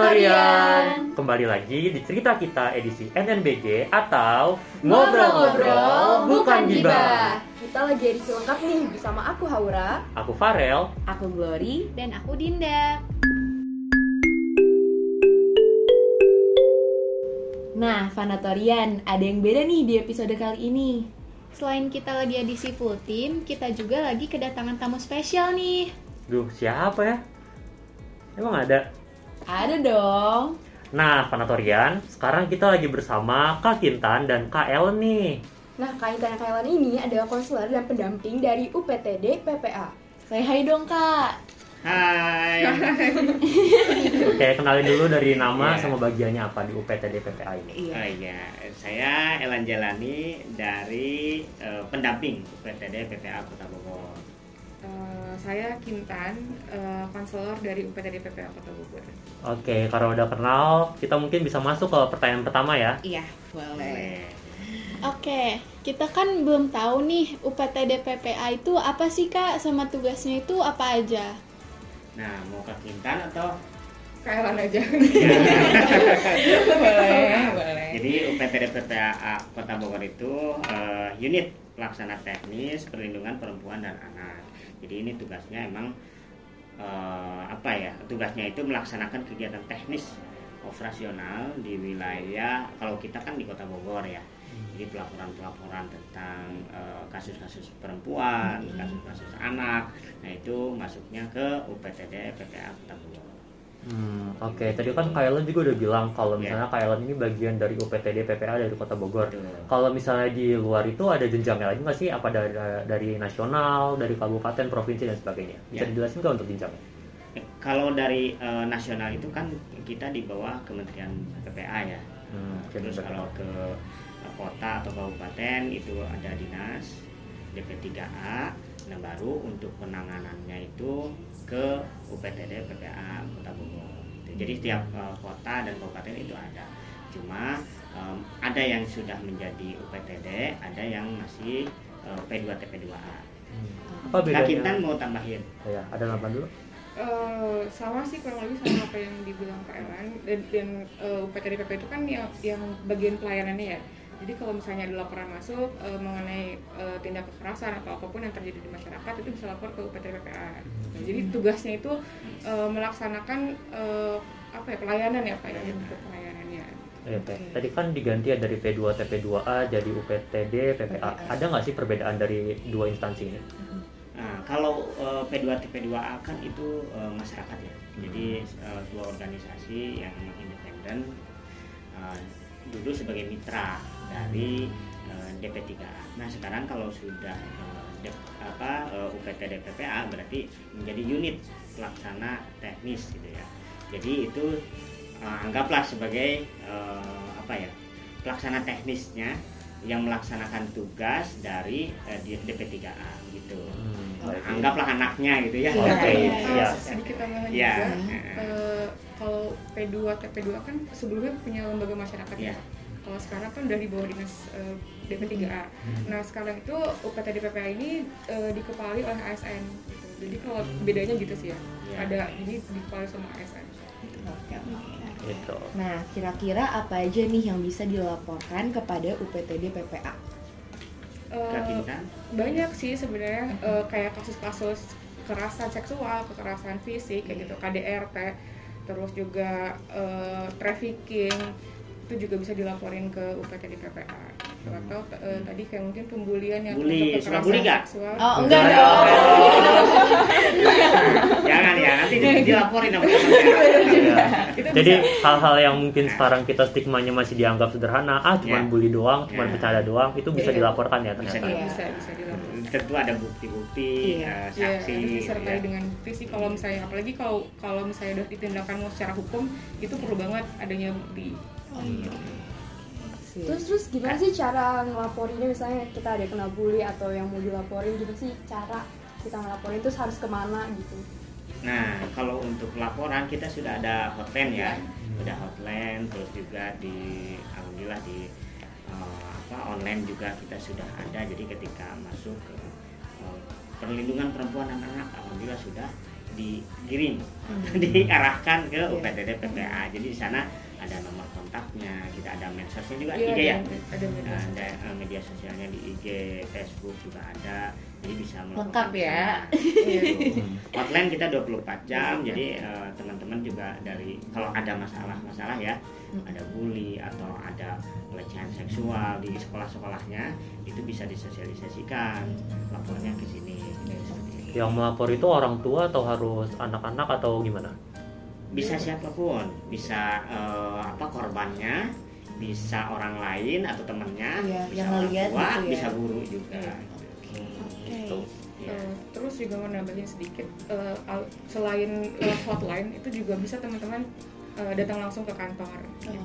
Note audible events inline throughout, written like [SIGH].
Fanatorian. Kembali lagi di cerita kita edisi NNBG atau Ngobrol-ngobrol bukan gibah. Kita lagi edisi lengkap nih bersama aku Haura. Aku Farel. Aku Glory. Dan aku Dinda. Nah, Fanatorian, ada yang beda nih di episode kali ini. Selain kita lagi edisi full team, kita juga lagi kedatangan tamu spesial nih. Duh, siapa ya? Emang ada? Ada dong. Nah, Fanatorian, sekarang kita lagi bersama Kak Kintan dan Kak Ellen nih. Nah, kaitan kaitan ini adalah konselor dan pendamping dari UPTD PPA. Say hai dong, Kak. Hai. [LAUGHS] Oke, kenalin dulu dari nama Iya. sama bagiannya apa di UPTD PPA ini. Oh iya, saya Elan Jalani dari eh, pendamping UPTD PPA Kota Bogor. Eh, saya Kintan, eh, konselor dari UPTD PPA Kota Bogor. Oke, karena udah kenal, kita mungkin bisa masuk ke pertanyaan pertama ya. Iya, Boleh. Oke, kita kan belum tahu nih UPTD PPA itu apa sih Kak, sama tugasnya itu apa aja? Nah, mau ke Kintan atau? Kailan aja. [LAUGHS] boleh, boleh. Jadi UPTD PPA Kota Bogor itu eh, unit pelaksana teknis perlindungan perempuan dan anak. Jadi ini tugasnya emang eh, apa ya? Tugasnya itu melaksanakan kegiatan teknis operasional di wilayah kalau kita kan di Kota Bogor ya. Jadi pelaporan-pelaporan tentang eh, kasus-kasus perempuan, kasus-kasus anak. Nah, itu masuknya ke UPTD PPA Kota Bogor. Hmm, oke. Tadi kan Kak Ellen juga udah bilang kalau Iya. misalnya Kak Ellen ini bagian dari UPTD PPA dari Kota Bogor. Kalau misalnya di luar itu ada jenjangnya lagi nggak sih? Apa dari, dari nasional, dari kabupaten, provinsi dan sebagainya? Bisa Ya. dijelasin nggak untuk jenjangnya? Eh, Kalau dari eh, nasional itu kan kita di bawah Kementerian PPA ya. Hmm, Terus kalau ke eh, kota atau kabupaten itu ada dinas DP3A. Nah baru untuk penanganannya itu ke UPTD PPA Kota Bogor. Jadi setiap eh, kota dan kabupaten itu ada. Cuma em, ada yang sudah menjadi UPTD, ada yang masih eh, P2 TP2A. apa Kak bedanya? Kintan mau tambahin? Ya, ada nama dulu. Eh, sama sih kurang lebih sama apa yang dibilang Kak Elan dan, dan eh, UPTD PPA itu kan yang yang bagian pelayanannya ya. Jadi kalau misalnya ada laporan masuk eh, mengenai eh, tindak kekerasan atau apa pun yang terjadi di masyarakat itu bisa lapor ke UPTD PPA. Nah, jadi tugasnya itu eh, melaksanakan eh, apa ya pelayanan ya Pak ya untuk pelayanannya. Ya, Teh. Tadi kan diganti ya dari P2 TP2A jadi UPTD PPA. Ada nggak sih perbedaan dari dua instansi ini? Nah, kalau eh, P2 TP2A kan itu eh, masyarakat ya. Jadi eh, sebuah organisasi yang independen eh, dulu sebagai mitra dari eh, DP3A. Nah, sekarang kalau sudah dep- apa eh, UPTD PPA berarti menjadi unit pelaksana teknis gitu ya. Jadi itu anggaplah sebagai apa ya? pelaksana teknisnya yang melaksanakan tugas dari eh, di- DP3A gitu. Nah, anggaplah anaknya gitu ya. Oke, Iya, iya. sedikit tambahan Iya. juga. eh, kalau P2 TP2 kan sebelumnya punya lembaga masyarakat Iya. ya. Kalau sekarang kan udah di bawah dinas eh, DP3A. Nah sekarang itu UPTD PPA ini eh, dikepalai oleh ASN. Gitu. Jadi kalau bedanya gitu sih ya. Iya. Ada jadi dikepalai sama ASN. Oke. Gitu. Nah, kira-kira apa aja nih yang bisa dilaporkan kepada UPTD PPA? Eh, Kak Kintan? banyak sih sebenarnya eh, kayak kasus-kasus kekerasan seksual, kekerasan fisik kayak gitu, KDRT, terus juga eh, trafficking itu juga bisa dilaporin ke UPTD PPA. Atau eh, tadi kayak mungkin pembulian yang Bully, suka kekerasan bully nggak? seksual. Oh, enggak dong. [LAUGHS] Jangan ya, nanti di- dilaporin sama. Ya. Jadi bisa. hal-hal yang mungkin sekarang kita stigmanya masih dianggap sederhana, ah cuman Ya. bully doang, cuman Ya. bercanda doang, itu bisa Iya. dilaporkan ya Bisa ternyata. Iya, bisa bisa dilaporin. Tentu ada bukti-bukti, Iya. eh, Iya, saksi. gitu disertai ya. dengan bukti sih kalau misalnya apalagi kalau kalau misalnya udah ditindakan secara hukum itu perlu banget adanya bukti. Terus terus gimana sih cara ngelaporinnya misalnya kita ada kena bully atau yang mau dilaporin gimana sih cara kita ngelaporin terus harus ke mana gitu? Nah, kalau untuk laporan kita sudah ada hotline ya, sudah hotline, terus juga di alhamdulillah di eh, apa online juga kita sudah ada. Jadi ketika masuk ke eh, perlindungan perempuan dan anak, alhamdulillah sudah dikirim Hmm. [LAUGHS] diarahkan ke Iya. UPTD PPA jadi di sana ada nomor kontaknya kita ada medsosnya juga Iya, IG ya ada, ada media Nah, ada eh, media sosialnya di IG Facebook juga ada jadi bisa Lengkap ya. [LAUGHS] Iya. Gitu. hotline kita 24 jam jadi eh, teman-teman juga dari kalau ada masalah-masalah ya Hmm. ada bully atau ada pelecehan seksual di sekolah-sekolahnya itu bisa disosialisasikan lapornya ke sini. Yang melapor itu orang tua atau harus anak-anak atau gimana? Bisa siapa pun bisa eh, apa korbannya bisa orang lain atau temannya Iya, bisa yang orang tua gitu ya. bisa guru juga Iya. Oke. Gitu. Iya. Eh, terus juga mau nambahin sedikit eh, al- selain lewat hotline itu juga bisa teman-teman eh, datang langsung ke kantor gitu.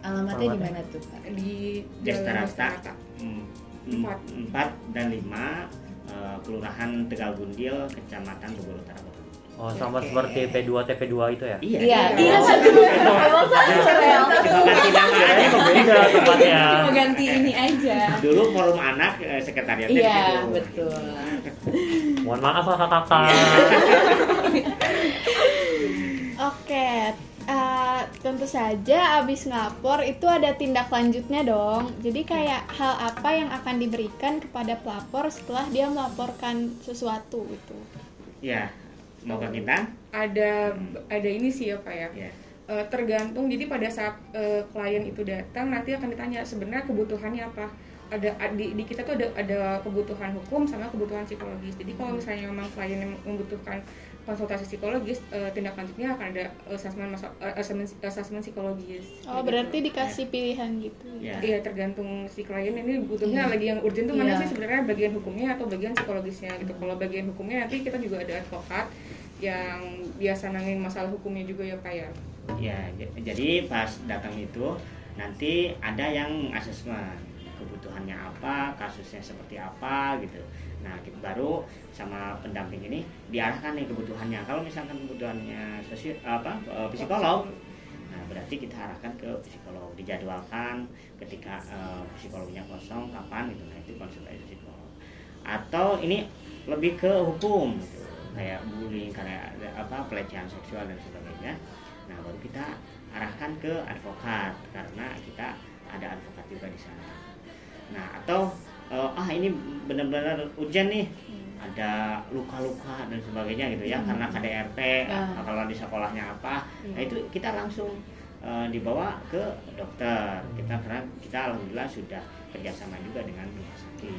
Alamatnya di mana tuh, Kak? di Desta Jalan Rata. Desta Rata. Hmm, Empat. empat dan lima eh, kelurahan Tegal Gundil kecamatan Bogor Utara. Oh, sama Oke. seperti P2 TP2 itu ya? iya Iya, Iya. iya satu. Emang satu Cerel. Cuma ganti nama aja. Kayaknya beda tempatnya. Cuma ganti ini aja. dulu forum anak eh, sekretariatnya Iya, situ. betul. Mohon maaf kakak-kakak. Oke, eh, tentu saja abis ngelapor itu ada tindak lanjutnya dong. Jadi kayak hal apa yang akan diberikan kepada pelapor setelah dia melaporkan sesuatu gitu. Iya. Mau ke kita? ada ada ini sih ya pak ya. Iya. Eh, tergantung jadi pada saat eh, klien itu datang nanti akan ditanya sebenarnya kebutuhannya apa? Ada di, di kita tuh ada ada kebutuhan hukum sama kebutuhan psikologis. Jadi kalau misalnya memang klien yang membutuhkan konsultasi psikologis eh, tindak lanjutnya akan ada asesmen masa- eh, asesmen asesmen psikologis Oh, Kayak berarti gitu. dikasih pilihan gitu. Iya. Iya tergantung si klien ini butuhnya Iya. lagi yang urgent tuh mana Iya. sih sebenarnya bagian hukumnya atau bagian psikologisnya gitu. Kalau bagian hukumnya nanti kita juga ada advokat yang biasa nangin masalah hukumnya juga ya pak ya. Ya, j- jadi pas datang itu nanti ada yang asesmen kebutuhannya apa, kasusnya seperti apa gitu. Nah, kita baru sama pendamping ini diarahkan nih kebutuhannya. Kalau misalkan kebutuhannya sosial apa eh, psikolog, nah berarti kita arahkan ke psikolog, dijadwalkan ketika eh, psikolognya kosong kapan gitu. Nah, itu konsultasi psikolog. Atau ini lebih ke hukum gitu. Kayak bullying, kayak apa pelecehan seksual dan sebagainya. Nah, baru kita arahkan ke advokat karena kita ada advokat juga di sana. Nah, atau eh, ah ini benar-benar urgent nih. Ada luka-luka dan sebagainya gitu ya karena KDRT Nah. kalau di sekolahnya apa. Nah, itu kita langsung eh, dibawa ke dokter. Kita karena kita alhamdulillah sudah kerjasama juga dengan rumah sakit.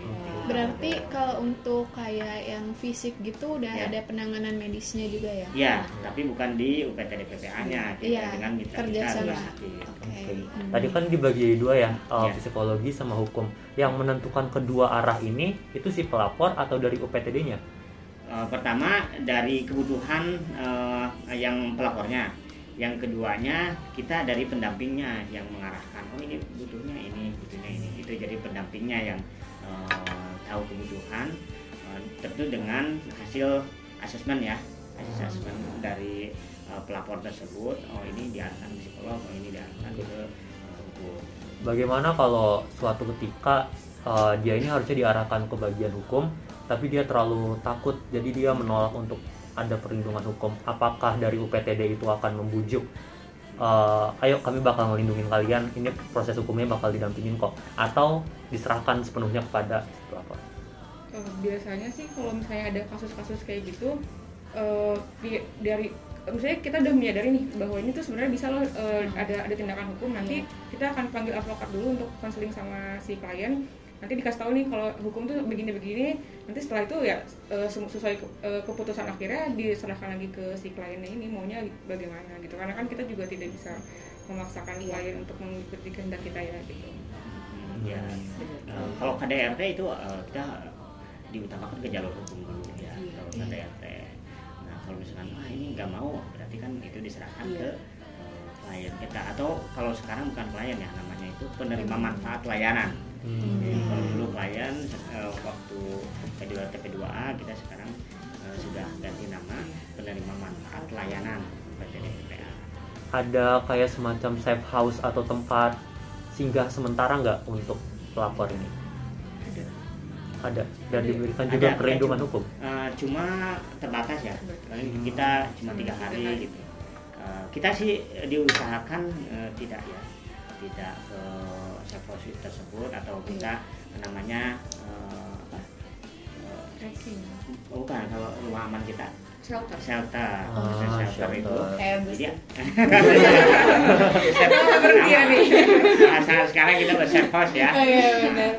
Berarti kalau untuk kayak yang fisik gitu udah Ya. ada penanganan medisnya juga ya? Ya, tapi bukan di UPTD PPA-nya, kita Iya, dengan mitra kita kerjasama. rumah sakit. Oke. Oke. Tadi kan dibagi dua ya, uh, Iya. psikologi sama hukum. Yang menentukan kedua arah ini itu si pelapor atau dari UPTD-nya? Eh, pertama dari kebutuhan eh, yang pelapornya yang keduanya kita dari pendampingnya yang mengarahkan oh ini butuhnya ini butuhnya ini. Itu jadi pendampingnya yang eh, tahu kebutuhan eh, tentu dengan hasil asesmen ya. Hasil asesmen dari eh, pelapor tersebut oh ini diarahkan psikolog oh ini diarahkan ke hukum. Bagaimana kalau suatu ketika uh, dia ini harusnya diarahkan ke bagian hukum, tapi dia terlalu takut, jadi dia menolak untuk ada perlindungan hukum. Apakah dari UPTD itu akan membujuk? uh, ayo kami bakal melindungi kalian. Ini proses hukumnya bakal didampingin kok. Atau diserahkan sepenuhnya kepada si pelapor. Eh, biasanya sih kalau misalnya ada kasus-kasus kayak gitu eh, di- dari misalnya kita udah menyadari nih bahwa ini tuh sebenarnya bisa loh eh, ada ada tindakan hukum nanti kita akan panggil advokat dulu untuk konseling sama si klien nanti dikasih tahu nih kalau hukum tuh begini-begini nanti setelah itu ya eh, sesuai ke- eh, keputusan akhirnya diserahkan lagi ke si kliennya ini maunya bagaimana gitu. Karena kan kita juga tidak bisa memaksakan klien untuk mengikuti kehendak kita ya gitu. Ya Eh, kalau KDRT itu kita diutamakan ke jalur hukum dulu ya Iya. kalau KDRT nah kalau misalkan ah ini nggak mau berarti kan itu diserahkan Iya. ke klien kita. Atau kalau sekarang bukan klien ya namanya itu penerima. manfaat layanan Jadi kalau dulu klien waktu P2 TP2A kita sekarang eh, sudah ganti nama penerima manfaat layanan PTD PPA Ada kayak semacam safe house atau tempat singgah sementara nggak untuk pelapor ini? ada. Ada. Dan Ada. diberikan Ada, juga ada. perlindungan juga. hukum? Eh, cuma terbatas ya. Paling kita cuma tiga hari gitu. Eh, kita sih diusahakan eh, tidak ya. Tidak ke self tersebut atau kita namanya eh, apa Eh, Tracking. bukan kalau rumah aman kita Shelter. shelter Ah, shelter, itu shelter. Kayak bus jadi [LAUGHS] ya nih. Nah, sekarang kita berself host ya Oh iya benar.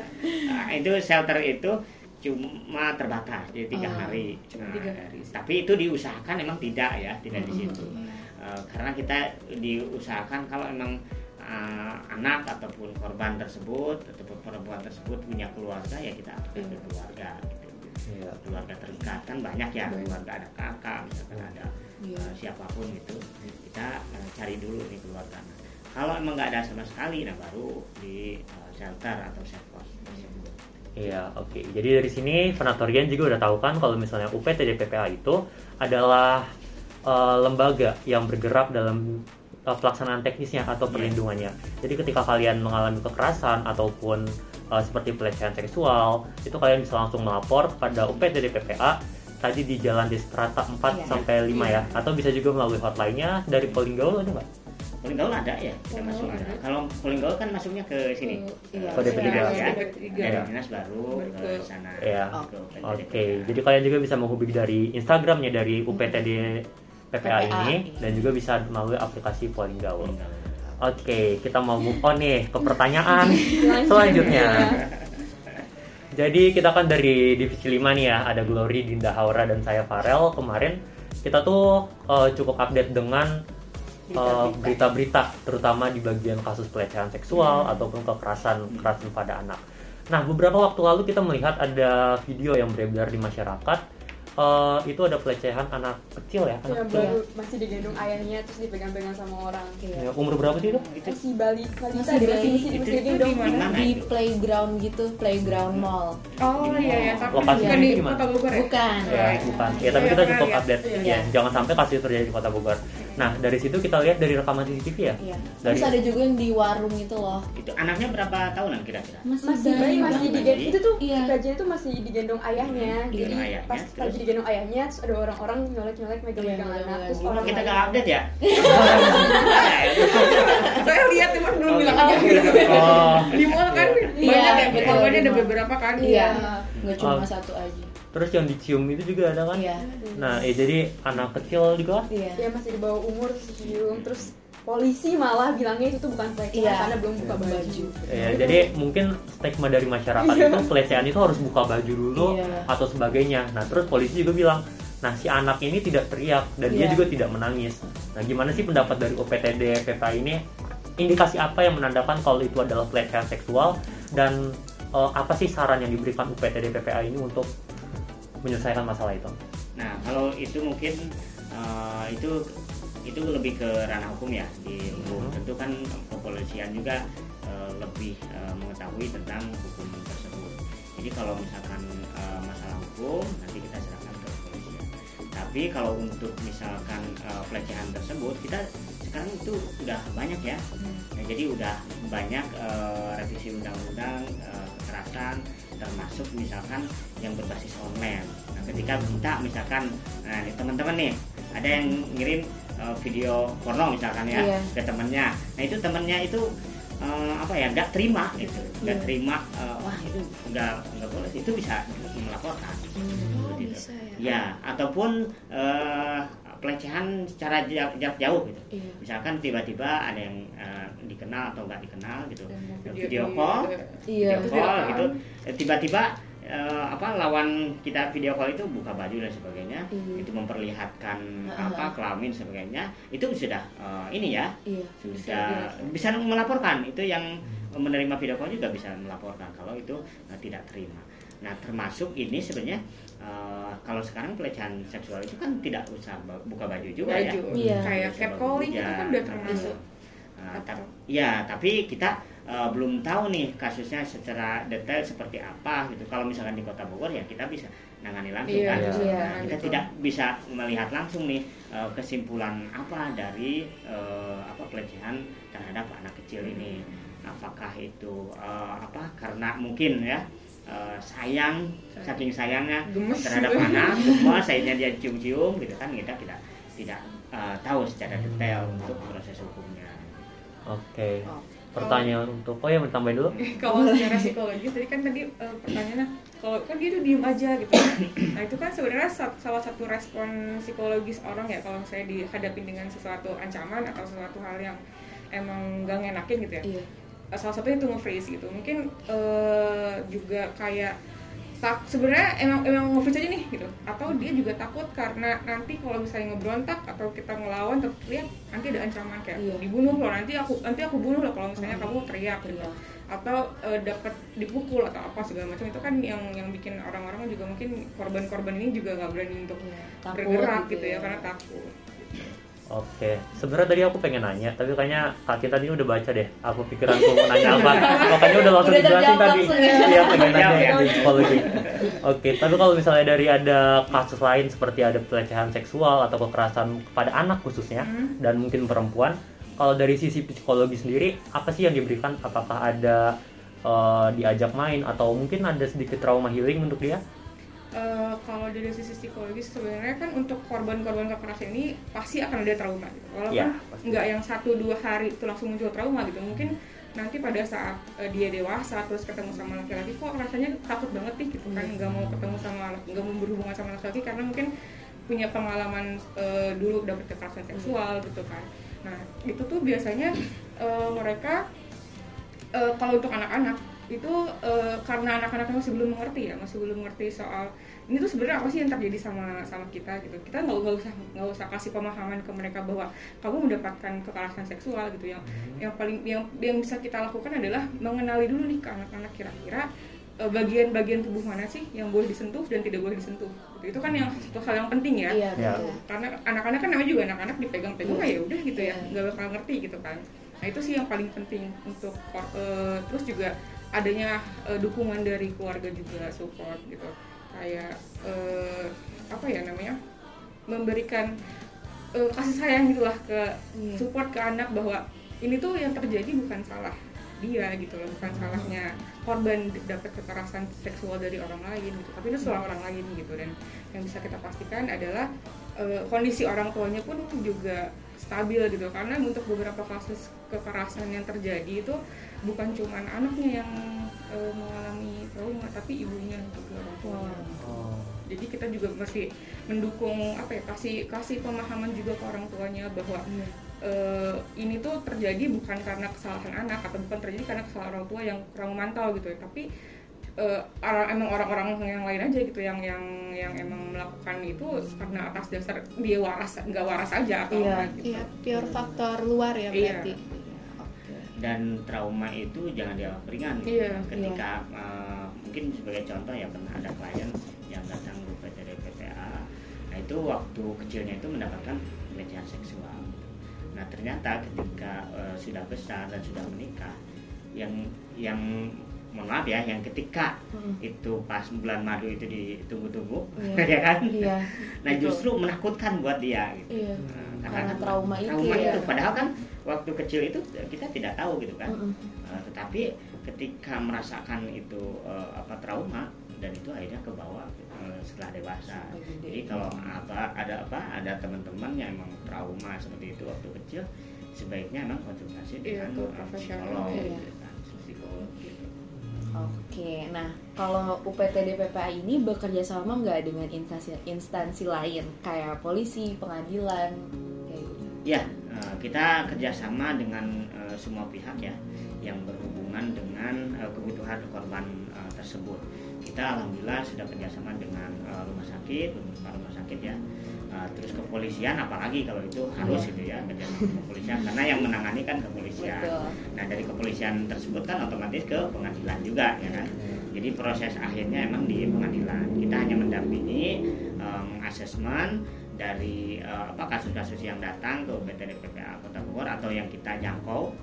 Nah, itu shelter itu cuma terbatas jadi tiga Oh, hari cuma Nah, tiga hari. tapi itu diusahakan emang tidak ya tidak di situ Eh, karena kita diusahakan kalau emang eh, anak ataupun korban tersebut ataupun perempuan tersebut punya keluarga ya kita update ke keluarga gitu. Iya. keluarga terdekat kan banyak ya keluarga ada kakak misalkan ada Iya. eh, siapa pun itu kita eh, cari dulu nih keluarga Nah, kalau emang nggak ada sama sekali nah baru di eh, shelter atau safe house tersebut. Iya, oke. Jadi dari sini Venatorian juga udah tahu kan kalau misalnya UPTD PPA itu adalah eh, lembaga yang bergerak dalam eh, pelaksanaan teknisnya atau Iya. perlindungannya. Jadi ketika kalian mengalami kekerasan ataupun eh, seperti pelecehan seksual, itu kalian bisa langsung melapor kepada UPTD PPA tadi di Jalan Destrata 4 Iya. sampai 5 ya atau bisa juga melalui hotline-nya dari Polinggaul ada nggak? Polling gaul ada ya kita Polling masuk gaul ada. Kalau polling gaul kan masuknya ke sini. Iya. Ke Kode dinas tiga. ya. Kode tiga. Dari Iya. dinas baru Baru ke sana. Iya. Oke, jadi kalian juga bisa menghubungi dari Instagramnya dari UPTD PPA, PPA, ini iya. dan juga bisa melalui aplikasi Polling Gaul. Polling gaul. Oke, kita mau move on nih ke pertanyaan [LAUGHS] selanjutnya. Jadi kita kan dari divisi 5 nih ya, ada Glory, Dinda Haura dan saya Farel. Kemarin kita tuh eh, cukup update dengan eh, berita-berita terutama di bagian kasus pelecehan seksual ataupun kekerasan kekerasan pada anak. Nah, beberapa waktu lalu kita melihat ada video yang beredar di masyarakat eh, itu ada pelecehan anak kecil ya, anak yang kecil. baru masih digendong ayahnya terus dipegang-pegang sama orang Ya, umur berapa sih itu? Itu masih balik balita Masih di bayi. masih masih masih digendong di mana? di playground gitu, playground mall. Oh iya ya, tapi Lokasinya bukan di itu gimana? Kota Bogor ya? Bukan. Ya, bukan. Ya, tapi Iya, kita cukup lihat. update. Iya. Ya, jangan sampai kasus terjadi di Kota Bogor. Nah, dari situ kita lihat dari rekaman CCTV ya. Iya. Dari Terus ada juga yang di warung itu loh. itu anaknya berapa tahunan kira-kira? masih bayi masih banget. digendong itu tuh Iya. kejadian itu masih digendong ayahnya jadi Digendong ayahnya, pas terus? lagi digendong ayahnya terus ada orang-orang nyolek-nyolek megang-megang Iya, anak megang-megang. terus Oh, orang kita nggak update ya? [LAUGHS] Saya lihat cuma belum bilang aja. Oh, Di mall kan Iya, banyak ya, korbannya ada di beberapa kan. Iya. Nggak cuma Oh. satu aja. Terus yang dicium itu juga ada kan? Iya. Nah, ya jadi anak kecil juga Iya. ya masih di bawah umur dicium terus polisi malah bilangnya itu tuh bukan pelecehan Iya. karena belum buka Belum baju Ya, jadi mungkin stigma dari masyarakat itu pelecehan itu harus buka baju dulu Iya. atau sebagainya. Nah, terus polisi juga bilang, nah si anak ini tidak teriak dan dia Iya. juga tidak menangis. Nah, gimana sih pendapat dari UPTD PPA ini? Indikasi apa yang menandakan kalau itu adalah pelecehan seksual dan eh, apa sih saran yang diberikan UPTD PPA ini untuk menyelesaikan masalah itu? Nah, kalau itu mungkin eh, itu itu lebih ke ranah hukum ya di hukum. Hmm. Tentu kan kepolisian juga eh, lebih eh, mengetahui tentang hukum tersebut. Jadi kalau misalkan eh, masalah hukum nanti kita serahkan ke kepolisian. Tapi kalau untuk misalkan eh, pelecehan tersebut kita sekarang itu udah banyak ya. Nah, jadi udah banyak eh, revisi undang-undang eh, kekerasan termasuk misalkan yang berbasis online. Nah, ketika kita misalkan nah, teman-teman nih ada yang ngirim eh, video porno misalkan ya Iya. ke temennya. Nah, itu temennya itu eh, apa ya nggak terima gitu, nggak Iya. terima eh, wah itu nggak nggak boleh itu bisa melaporkan. Oh, Gitu. bisa ya. Ya, ataupun eh, pelecehan secara jarak, jauh gitu Iya. misalkan tiba-tiba ada yang eh, dikenal atau nggak dikenal gitu Dan video, video call Iya. video call gitu Eh, tiba-tiba eh, apa lawan kita video call itu buka baju dan sebagainya Iya. itu memperlihatkan Ah. apa kelamin sebagainya itu sudah eh, ini ya Iya. sudah bisa melaporkan itu yang menerima video call juga bisa melaporkan kalau itu eh, tidak terima nah termasuk ini sebenarnya eh, kalau sekarang pelecehan seksual itu kan tidak usah buka baju juga ya baju. Iya. Kayak catcalling itu kan Ya, udah termasuk. Nah, ta- ya, tapi kita eh, belum tahu nih kasusnya secara detail seperti apa gitu. Kalau misalkan di Kota Bogor ya kita bisa nangani langsung Iya, kan. Iya. Iya. Nah, kita gitu. tidak bisa melihat langsung nih eh, kesimpulan apa dari eh, apa pelecehan terhadap anak kecil ini. Apakah itu eh, apa karena mungkin ya eh, sayang saking sayangnya Gemes terhadap juga. [LAUGHS] anak gemes akhirnya dia cium-cium gitu kan kita tidak tidak eh, tahu secara detail untuk proses hukumnya Oke. Oh. Pertanyaan untuk oh ya mau tambahin dulu? [LAUGHS] kalau secara psikologis tadi kan tadi eh, pertanyaannya kalau kan dia tuh diem aja gitu [COUGHS] nah itu kan sebenarnya sa- salah satu respon psikologis orang ya kalau misalnya dihadapin dengan sesuatu ancaman atau sesuatu hal yang emang gak ngenakin gitu ya Iya. Eh, salah satunya itu nge-freeze gitu mungkin eh, juga kayak tak sebenarnya emang emang nge-freeze aja nih gitu atau dia juga takut karena nanti kalau misalnya ngeberontak atau kita ngelawan terus teriak nanti ada ancaman kayak Iya. dibunuh loh nanti aku nanti aku bunuh loh kalau misalnya kamu teriak gitu Teriak. atau eh, dapat dipukul atau apa segala macam itu kan yang yang bikin orang-orang juga mungkin korban-korban ini juga nggak berani untuk Iya, takut bergerak gitu gitu ya ya. karena takut Oke, sebenarnya tadi aku pengen nanya, tapi kayaknya Kak Kinta ini udah baca deh. Aku pikiranku mau nanya apa, [LAUGHS] makanya udah langsung Udah dijelasin tadi. ya. Iya, pengen nanya ya. di psikologi. Oke, tapi kalau misalnya dari ada kasus lain seperti ada pelecehan seksual atau kekerasan kepada anak khususnya Hmm. dan mungkin perempuan, kalau dari sisi psikologi sendiri apa sih yang diberikan? Apakah ada eh, diajak main atau mungkin ada sedikit trauma healing untuk dia? Eh, kalau dari sisi psikologis sebenarnya kan untuk korban-korban kekerasan ini pasti akan ada trauma gitu. Walaupun Ya, nggak yang satu dua hari itu langsung muncul trauma gitu. Mungkin nanti pada saat eh, dia dewasa terus ketemu sama laki-laki kok rasanya takut banget nih gitu kan nggak mau ketemu sama nggak mau berhubungan sama laki-laki karena mungkin punya pengalaman eh, dulu dapet kekerasan seksual gitu kan. Nah itu tuh biasanya eh, mereka eh, kalau untuk anak-anak itu eh, karena anak-anak masih belum mengerti ya masih belum mengerti soal ini tuh sebenarnya apa sih yang terjadi sama sama kita gitu kita nggak nggak usah nggak usah kasih pemahaman ke mereka bahwa kamu mendapatkan kekerasan seksual gitu yang yang paling yang yang bisa kita lakukan adalah mengenali dulu nih ke anak-anak kira-kira eh, bagian-bagian tubuh mana sih yang boleh disentuh dan tidak boleh disentuh gitu. itu kan yang satu hal yang penting ya Iya, Ya. karena anak-anak kan namanya juga anak-anak dipegang-pegang Iya. ya udah gitu ya Iya. nggak bakal ngerti gitu kan nah itu sih yang paling penting untuk eh, terus juga adanya eh, dukungan dari keluarga juga support gitu. Kayak eh, apa ya namanya? Memberikan eh, kasih sayang gitulah ke Iya. support ke anak bahwa ini tuh yang terjadi bukan salah dia gitu loh bukan salahnya korban dapat kekerasan seksual dari orang lain gitu. Tapi itu salah orang lain gitu. Dan yang bisa kita pastikan adalah eh, kondisi orang tuanya pun juga stabil gitu. Karena untuk beberapa kasus kekerasan yang terjadi itu bukan cuman anaknya yang eh, mengalami trauma tapi ibunya juga orang tuanya Oh. jadi kita juga mesti mendukung apa ya kasih kasih pemahaman juga ke orang tuanya bahwa Iya. eh, ini tuh terjadi bukan karena kesalahan anak atau bukan terjadi karena kesalahan orang tua yang kurang memantau gitu ya tapi eh, orang emang orang-orang yang lain aja gitu yang yang yang emang melakukan itu karena atas dasar dia waras nggak waras aja atau Iya, apa gitu Iya, pure faktor luar ya Iya. berarti. Oke. Dan trauma itu jangan dianggap ringan. Iya, ketika eh, mungkin sebagai contoh ya pernah ada klien yang datang ke PTD PPA nah itu waktu kecilnya itu mendapatkan pelecehan seksual. Nah ternyata ketika eh, sudah besar dan sudah menikah yang yang mohon maaf ya yang ketika Mm. itu pas bulan madu itu ditunggu-tunggu Iya. [LAUGHS] ya kan Iya. nah betul. justru menakutkan buat dia gitu Iya. Nah, Karena trauma itu trauma ya. itu padahal kan waktu kecil itu kita tidak tahu gitu kan Mm-mm. Uh, tetapi ketika merasakan itu uh, apa trauma dan itu akhirnya ke bawah uh, setelah dewasa. Jadi kalau apa ada apa ada teman-teman yang emang trauma seperti itu waktu kecil sebaiknya emang konsultasi Iya, dengan uh, profesional, psikolog Oke, nah kalau UPTD PPA ini bekerja sama nggak dengan instansi instansi lain kayak polisi, pengadilan? Ya, kita kerjasama dengan uh, semua pihak ya yang berhubungan dengan uh, kebutuhan korban tersebut. Kita alhamdulillah sudah kerjasama dengan rumah sakit, rumah sakit ya. Uh, terus kepolisian, apalagi kalau itu harus Iya. gitu ya kerjasama kepolisian karena yang menangani kan kepolisian. Betul. Nah dari kepolisian tersebut kan otomatis ke pengadilan juga ya kan. Jadi proses akhirnya emang di pengadilan. Kita hanya mendampingi um, asesmen dari uh, apa kasus-kasus yang datang ke PTD PPA Kota Bogor atau yang kita jangkau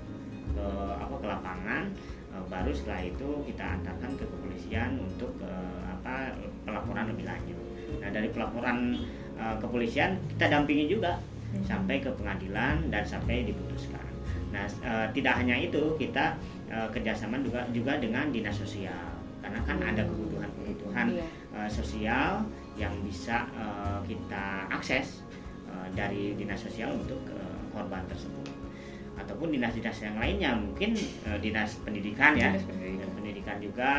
ke apa ke lapangan uh, baru setelah itu kita antarkan ke kepolisian untuk uh, apa pelaporan lebih lanjut. Nah dari pelaporan uh, kepolisian kita dampingi juga sampai ke pengadilan dan sampai diputuskan. Nah, eh, tidak hanya itu, kita eh, kerjasama juga juga dengan dinas sosial. karena kan ada kebutuhan-kebutuhan Iya. eh, sosial yang bisa eh, kita akses eh, dari dinas sosial untuk eh, korban tersebut ataupun dinas-dinas yang lainnya mungkin eh, dinas pendidikan ya Dinas pendidikan. pendidikan juga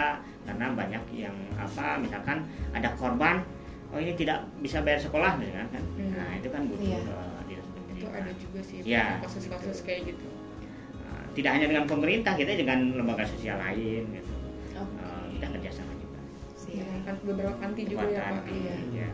karena banyak yang apa misalkan ada korban oh ini tidak bisa bayar sekolah misalkan kan Hmm. nah itu kan butuh Iya. eh, dinas itu pendidikan ada juga sih Ya, kasus-kasus gitu. kayak gitu Eh, tidak hanya dengan pemerintah kita dengan lembaga sosial lain gitu Oh, Eh, kita kerjasama juga dengan kan beberapa panti juga ya pak iya ya.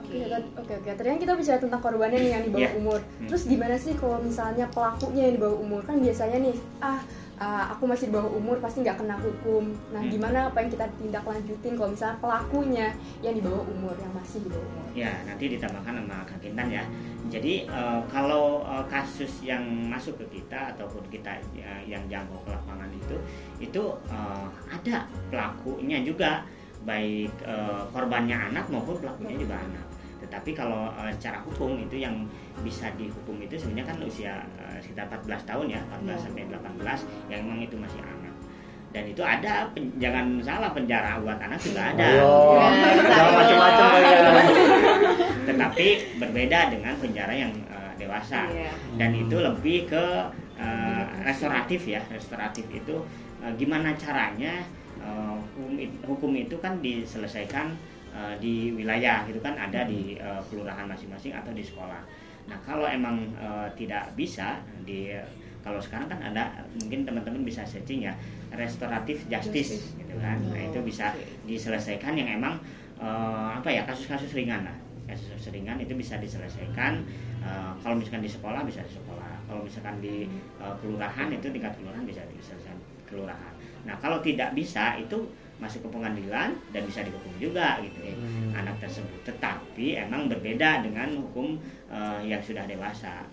Oke, oke, oke. Tadi kan kita bicara tentang korbannya nih yang di bawah Iya. umur. Hmm. Terus gimana sih kalau misalnya pelakunya yang di bawah umur? Kan biasanya nih, ah, ah, aku masih di bawah umur pasti nggak kena hukum. Nah, Hmm. gimana apa yang kita tindak lanjutin kalau misalnya pelakunya yang di bawah umur, yang masih di bawah umur? Ya, nanti ditambahkan sama Kak Kintan ya. Jadi eh, kalau eh, kasus yang masuk ke kita ataupun kita eh, yang jangkau ke lapangan itu, itu eh, ada pelakunya juga, baik eh, korbannya anak maupun pelakunya juga anak. Tetapi kalau eh, secara hukum itu yang bisa dihukum itu sebenarnya kan usia eh, sekitar 14 tahun ya, 14 Iya. sampai 18 yang memang itu masih anak. Dan itu ada pen- jangan salah penjara buat anak juga ada. Oh, Ya, jangan macam-macam kali ya. tetapi berbeda dengan penjara yang eh, dewasa Iya. dan itu lebih ke eh, restoratif ya restoratif itu eh, gimana caranya eh, hukum, hukum itu kan diselesaikan eh, di wilayah gitu kan ada di eh, kelurahan masing-masing atau di sekolah. Nah kalau emang eh, tidak bisa di kalau sekarang kan ada mungkin teman-teman bisa searching ya restoratif justice, gitu kan. Nah itu bisa diselesaikan yang emang eh, apa ya kasus-kasus ringan lah. Kasus ringan itu bisa diselesaikan Eh, kalau misalkan di sekolah bisa di sekolah. Kalau misalkan di eh, kelurahan itu tingkat kelurahan bisa diselesaikan kelurahan. Nah kalau tidak bisa itu masuk ke pengadilan dan bisa dihukum juga gitu ya, Hmm. anak tersebut tetapi emang berbeda dengan hukum eh, yang sudah dewasa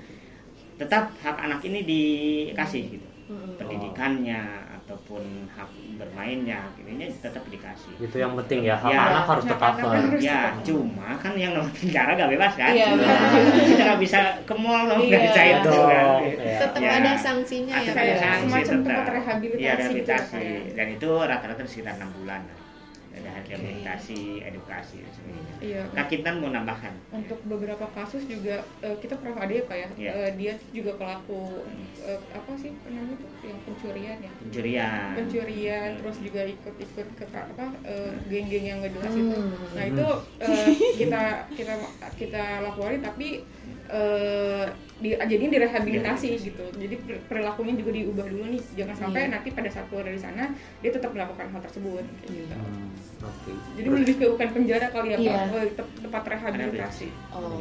tetap hak anak ini dikasih gitu Mm-mm. pendidikannya ataupun hak bermainnya ini tetap dikasih Itu yang penting ya, hak Ya, anak harus tercover. ya cuma kan yang namanya penjara gak bebas kan Iya, benar. kita nggak bisa ke mall dong nggak Iya. bisa itu kan ya. tetap Ya. ada sanksinya ya Ada ya? sanksi semacam tetap. tempat rehabilitasi Iya, gitu ya, rehabilitasi ya. dan itu rata-rata sekitar enam bulan ada rehabilitasi edukasi dan sebagainya. Iya. Kak Kintan mau nambahkan? Untuk beberapa kasus juga eh, kita pernah ada ya pak ya? Iya. Eh, dia juga pelaku eh, apa sih namanya tuh yang pencurian ya? Pencurian. Pencurian terus juga ikut-ikut ke apa eh, geng-geng yang nggak jelas itu. Hmm. nah itu eh, kita kita kita laporin tapi eh, di, jadinya direhabilitasi gitu jadi per- perilakunya juga diubah dulu nih jangan sampai Iya. nanti pada saat keluar dari sana dia tetap melakukan hal tersebut kayak gitu. Hmm, Oke. jadi lebih ke bukan penjara kali ya Iya. pak Eh, te- tempat rehabilitasi Oh.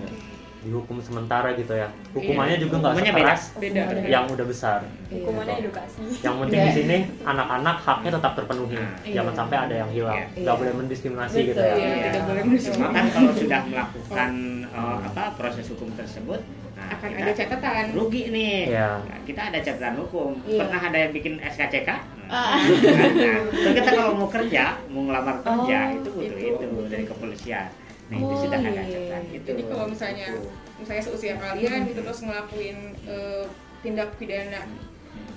Dihukum sementara gitu ya. Hukumannya juga nggak Hukumannya beda. sekeras beda yang udah besar. Hukumannya Iya. edukasi. Yang penting Iya. di sini anak-anak haknya tetap terpenuhi. Nah, Jangan iya. sampai ada yang hilang. Iya. Nggak Iya. boleh mendiskriminasi Betul, gitu ya. Iya, Iya. tidak boleh cuma mendiskriminasi. kan kalau sudah melakukan eh, apa proses hukum tersebut nah, akan kita ada catatan rugi nih Iya. Nah, kita ada catatan hukum Iya. pernah ada yang bikin SKCK Ah. nah, ternyata kalau mau kerja mau ngelamar kerja Oh, itu butuh itu. itu, dari kepolisian nah itu Oh, sudah ada iya. catatan itu Jadi kalau misalnya misalnya seusia kalian gitu terus ngelakuin eh, tindak pidana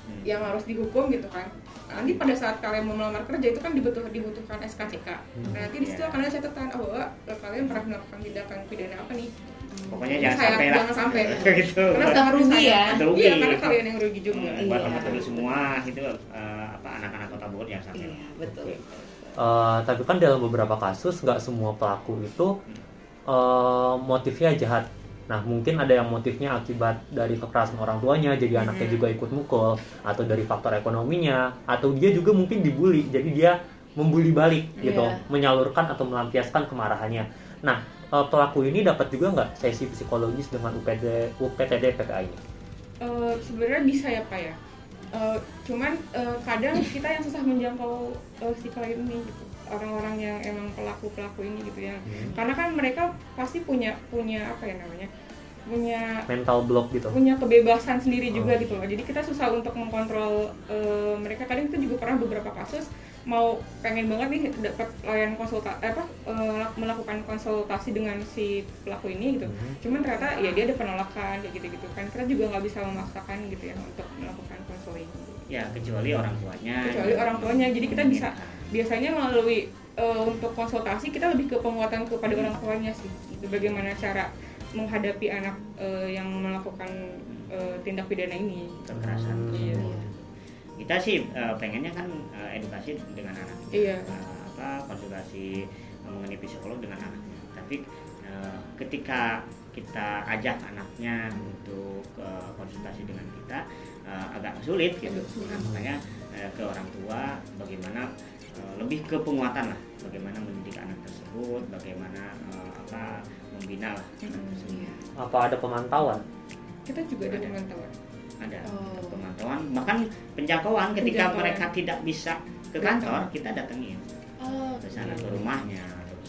Hmm. yang harus dihukum gitu kan. Nanti pada saat kalian mau melamar kerja itu kan dibutuh, dibutuhkan SKCK. Nah, nanti di situ Iya. akan ada catatan oh, kalian pernah melakukan tindakan pidana apa nih. pokoknya jangan saya- sampai lah jangan sampai. [LAUGHS] gitu Karena sangat rugi ya. Rugi. Iya, karena kalian yang rugi juga. Hmm, buat Iya. teman-teman semua itu eh, apa anak-anak kota Bogor jangan sampai Iya, betul. Eh, tapi kan dalam beberapa kasus nggak semua pelaku itu eh, motifnya jahat. Nah mungkin ada yang motifnya akibat dari kekerasan orang tuanya, jadi anaknya Mhm. juga ikut mukul, atau dari faktor ekonominya, atau dia juga mungkin dibully, jadi dia membuli balik gitu, Iya. menyalurkan atau melampiaskan kemarahannya. Nah eh, pelaku ini dapat juga nggak sesi psikologis dengan UPD, UPTD ini? Eh, sebenarnya bisa ya pak ya. Eh, cuman eh, kadang kita yang susah menjangkau eh, si klien ini gitu. Orang-orang yang emang pelaku-pelaku ini gitu ya. Hmm. Karena kan mereka pasti punya punya apa ya namanya? Punya Mental block gitu. punya kebebasan sendiri juga Oh. gitu loh. Jadi kita susah untuk mengkontrol eh, mereka. Kadang itu juga pernah beberapa kasus mau pengen banget nih dapat layanan konsultasi apa eh, melakukan konsultasi dengan si pelaku ini gitu Mhm. cuman ternyata ya dia ada penolakan kayak gitu gitu kan kita juga nggak bisa memaksakan gitu ya untuk melakukan ya kecuali orang tuanya. Kecuali orang tuanya. Jadi kita bisa biasanya melalui eh, untuk konsultasi kita lebih ke penguatan kepada orang tuanya sih. Bagaimana cara menghadapi anak eh, yang melakukan eh, tindak pidana ini. Kekerasan Iya. kita sih eh, pengennya kan eh, edukasi dengan anak. Iya. Eh, apa konsultasi mengenai psikolog dengan anaknya. Tapi eh, ketika kita ajak anaknya untuk eh, konsultasi dengan kita eh, agak sulit gitu. Nah, makanya eh, ke orang tua bagaimana eh, lebih ke penguatan lah. Bagaimana mendidik anak tersebut bagaimana eh, apa membina lah anak tersebut. Apa ada pemantauan? Kita juga ada pemantauan. Ada Oh. pemantauan bahkan penjangkauan ketika Penjangkauan. mereka tidak bisa ke kantor kita datengin. Oh, ke sana ke rumahnya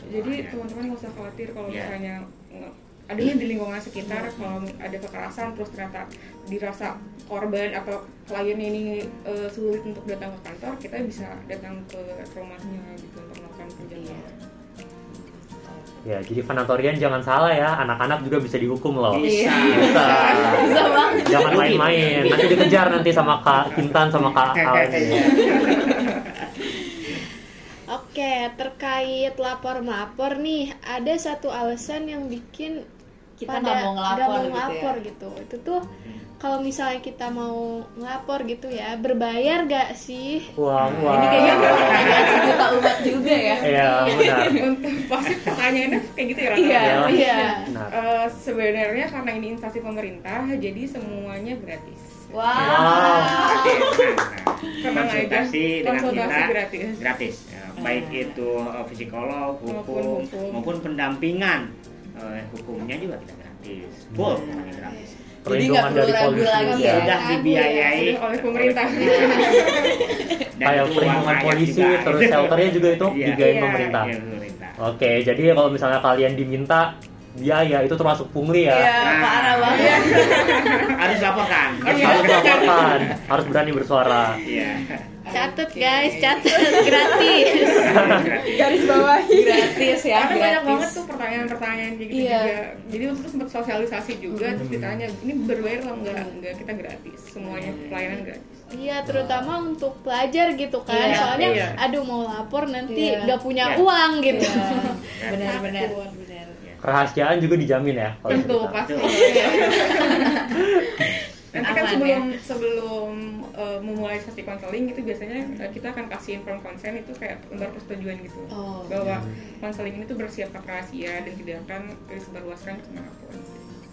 jadi teman-teman nggak usah khawatir kalau Iya. misalnya nge- ada nih di lingkungan sekitar kalau ada kekerasan terus ternyata dirasa korban atau kliennya ini eh, sulit untuk datang ke kantor kita bisa datang ke rumahnya gitu untuk melakukan penjangkauan ya jadi Fanatorian jangan salah ya anak-anak juga bisa dihukum loh. Bisa. Bisa. Bisa banget. jangan main-main. Nanti dikejar nanti sama kak Kintan sama kak Al [LAUGHS] Oke, terkait lapor melapor nih, ada satu alasan yang bikin Kita pada nggak mau ngelapor mau gitu ya. ngelapor gitu. Itu tuh kalau misalnya kita mau ngelapor gitu ya, berbayar gak sih? wah wah Ini kayaknya pertanyaan sejuta umat juga ya. Iya benar [LAUGHS] untuk pasti pertanyaannya kayak gitu ya? Iya, Ya. iya. benar Eh, sebenarnya karena ini instansi pemerintah jadi semuanya gratis Wow. Tenang aja, konsultasi dengan konsultasi kita gratis. gratis Ya, baik itu uh, psikolog Maupun hukum hukum. maupun pendampingan Eh, hukumnya juga kita gratis. Full pokoknya gratis. Perlindungan nggak dari perlu ragu polisi. lagi juga ya. sudah dibiayai oleh pemerintah. [LAUGHS] Dan kayak itu perlindungan polisi juga. terus shelternya juga itu Iya. dibiayain Iya. pemerintah. Iya, pemerintah. Oke jadi kalau misalnya kalian diminta biaya itu termasuk pungli ya? Iya, parah banget. harus laporkan harus dilaporkan. Harus berani bersuara. Iya Catet guys, catet gratis. garis bawahi Gratis ya, Karena banyak gratis. banget tuh pertanyaan-pertanyaan kayak gitu Iya. juga. Jadi untuk itu sempat sosialisasi juga terus ditanya, ini berbayar atau enggak? Enggak, kita gratis. Semuanya pelayanan gratis. Iya, terutama untuk pelajar gitu kan. Iya, Soalnya iya. aduh mau lapor nanti Iya. nggak punya Iya. uang gitu. Iya, [LAUGHS] benar-benar. Kerahasiaan juga dijamin ya kalau Tentu pasti. [LAUGHS] Nanti kan Aman, sebelum sebelum eh, memulai sesi konseling itu biasanya eh, kita akan kasih inform konsen itu kayak lembar persetujuan gitu. Oh. Bahwa konseling ini tuh bersifat rahasia dan tidak akan disebarluaskan ke mana pun.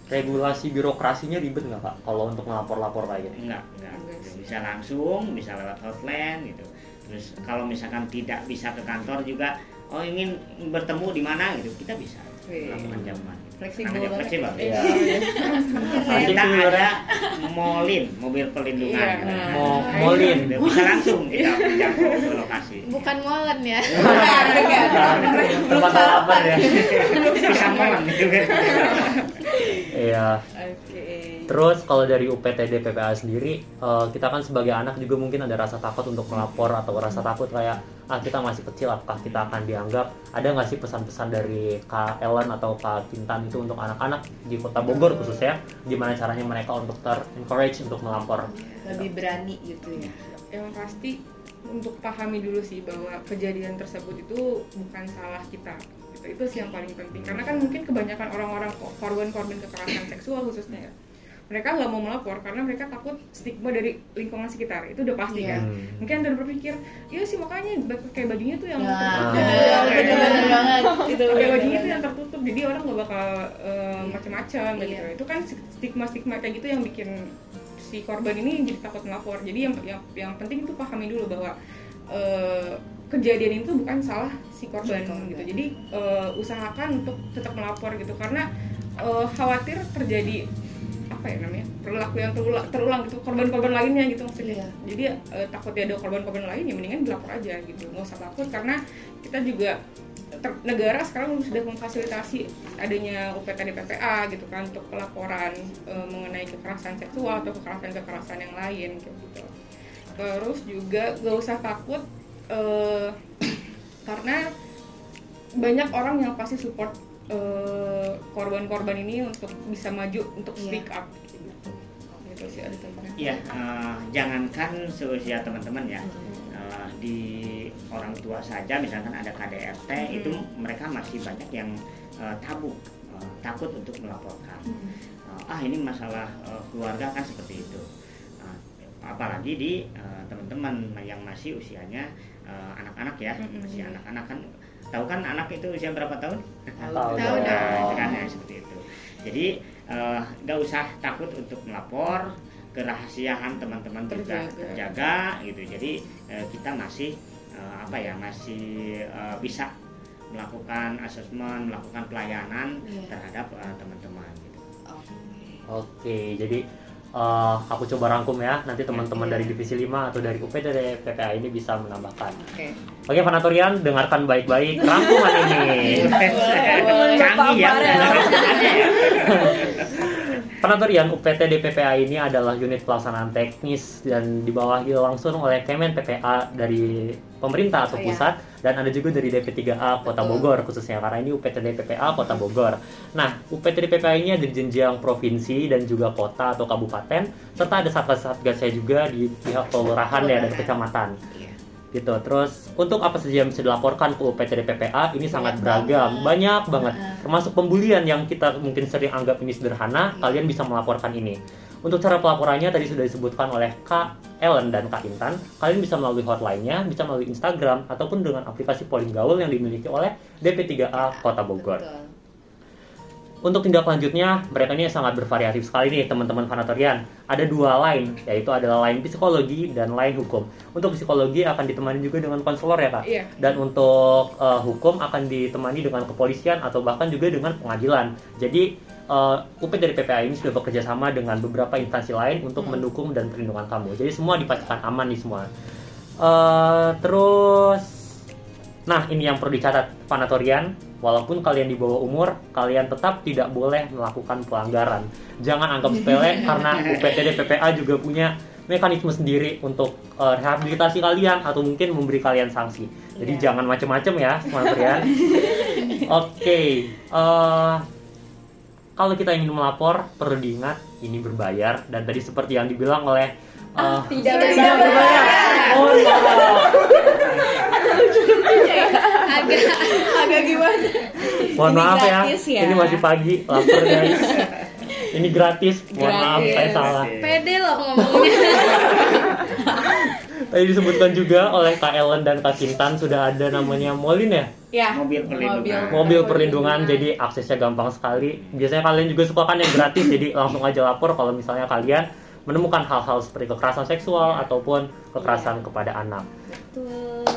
regulasi birokrasinya ribet nggak kak kalau untuk ngelapor-lapor kayak gitu enggak enggak bisa langsung bisa lewat hotline gitu terus kalau misalkan tidak bisa ke kantor juga oh ingin bertemu di mana gitu kita bisa Wih. lakukan gitu. Fleksibel Namanya banget. fleksibel Iya. kita ada molin mobil perlindungan Iya, nah. mau molin Gitu. bisa langsung kita jangkau ke lokasi Bukan molen ya. [LAUGHS] Bukan, bukan. tempat lapor ya bisa molen gitu kan iya Oke. Terus kalau dari UPTD PPA sendiri, eh, kita kan sebagai anak juga mungkin ada rasa takut untuk melapor atau rasa takut kayak ah kita masih kecil, apakah kita akan dianggap? Ada nggak sih pesan-pesan dari Kak Ellen atau Kak Kintan itu untuk anak-anak di Kota Bogor khususnya, gimana caranya mereka untuk ter encourage untuk melapor? Lebih berani gitu ya. yang pasti untuk pahami dulu sih bahwa kejadian tersebut itu bukan salah kita gitu. itu sih yang paling penting karena kan mungkin kebanyakan orang-orang ko- korban-korban kekerasan seksual khususnya ya mereka nggak mau melapor karena mereka takut stigma dari lingkungan sekitar itu udah pasti Iya. kan Hmm. mungkin ada berpikir iya sih makanya kayak bajunya tuh yang Ya, tertutup bener, Kayak- bener-bener banget. Itu pakai bener bajunya tuh yang tertutup jadi orang nggak bakal eh, macam-macam Iya. gitu itu kan stigma stigma kayak gitu yang bikin si korban ini jadi takut melapor jadi yang yang yang penting itu pahami dulu bahwa eh, kejadian itu bukan salah si korban, Si korban. gitu jadi eh, usahakan untuk tetap melapor gitu karena eh, khawatir terjadi apa ya namanya perilaku yang terulang, terulang gitu korban-korban lainnya gitu maksudnya Iya. jadi eh, takutnya ada korban-korban lain ya mendingan dilapor aja gitu nggak usah takut karena kita juga ter- negara sekarang sudah memfasilitasi adanya UPTD PPA gitu kan untuk pelaporan eh, mengenai kekerasan seksual atau kekerasan-kekerasan yang lain gitu. Terus juga gak usah takut eh, karena banyak orang yang pasti support eh, korban-korban ini untuk bisa maju untuk Iya. speak up gitu. Gitu sih ada tambahan. Iya, eh, jangankan seusia teman-teman ya, eh, di orang tua saja misalkan ada KDRT Hmm. itu mereka masih banyak yang eh, tabu, eh, takut untuk melaporkan. Eh, ah ini masalah eh, keluarga kan seperti itu. Nah, apalagi di eh, teman-teman yang masih usianya anak-anak ya, Mm-mm. masih anak-anak kan. Tahu kan anak itu usia berapa tahun? Tahu. Tahu. Nah, itu kan ya, seperti itu. Jadi eh, nggak usah takut untuk melapor kerahasiaan teman-teman juga Terjaga. terjaga gitu. Jadi eh, kita masih eh, apa ya masih eh, bisa melakukan asesmen, melakukan pelayanan Iya. terhadap teman-teman. Gitu. Oke, jadi eh, aku coba rangkum ya. Nanti teman-teman Iya. dari divisi 5 atau dari UP dari PPA ini bisa menambahkan. Oke. Oke, Fanatorian, dengarkan baik-baik rangkuman ini. Canggih ya. Penatorian UPT DPPA ini adalah unit pelaksanaan teknis dan dibawahi langsung oleh Kemen PPA dari pemerintah atau Oh, iya. pusat dan ada juga dari DP3A Kota Betul. Bogor khususnya karena ini UPT DPPA Kota Bogor. Nah, UPT DPPA ini ada di jenjang provinsi dan juga kota atau kabupaten serta ada satgas-satgasnya juga di pihak kelurahan ya dan kecamatan. Gitu. Terus untuk apa saja yang bisa dilaporkan ke UPT DPPA ini sangat Banyak beragam, banget. banyak banget. Heeh. Termasuk pembulian yang kita mungkin sering anggap ini sederhana, Iya. kalian bisa melaporkan ini. Untuk cara pelaporannya tadi sudah disebutkan oleh Kak Ellen dan Kak Intan. Kalian bisa melalui hotline-nya, bisa melalui Instagram ataupun dengan aplikasi polling gaul yang dimiliki oleh DP3A Kota Bogor. Betul. Untuk tindak lanjutnya, mereka ini sangat bervariatif sekali nih teman-teman Fanatorian. Ada dua line, yaitu adalah line psikologi dan line hukum. Untuk psikologi akan ditemani juga dengan konselor ya kak. Iya. Dan untuk eh, hukum akan ditemani dengan kepolisian atau bahkan juga dengan pengadilan. Jadi eh, UP dari PPA ini sudah bekerja sama dengan beberapa instansi lain untuk mendukung dan perlindungan kamu. Jadi semua dipastikan aman nih semua. Eh, terus Nah, ini yang perlu dicatat Fanatorian, walaupun kalian di bawah umur, kalian tetap tidak boleh melakukan pelanggaran. Jangan anggap sepele [LAUGHS] karena UPTD PPA juga punya mekanisme sendiri untuk eh, rehabilitasi kalian atau mungkin memberi kalian sanksi. Jadi Iya. jangan macem-macem ya, Fanatorian. [LAUGHS] Oke, eh, kalau kita ingin melapor perlu diingat ini berbayar dan tadi seperti yang dibilang oleh eh, Tidak Tidak berbayar. Oh iya. [LAUGHS] agak agak gimana? Mohon Ini maaf ya. gratis ya. Ini masih pagi, lapar guys. [LAUGHS] Ini gratis. Mohon maaf saya Gratis. salah. Pede loh ngomongnya. [LAUGHS] Tadi disebutkan juga oleh Kak Ellen dan Kak Kintan sudah ada namanya Molin ya. ya. Mobil perlindungan. Mobil perlindungan jadi aksesnya gampang sekali. Biasanya kalian juga suka kan yang gratis jadi langsung aja lapor kalau misalnya kalian menemukan hal-hal seperti kekerasan seksual ataupun kekerasan kepada anak. Betul.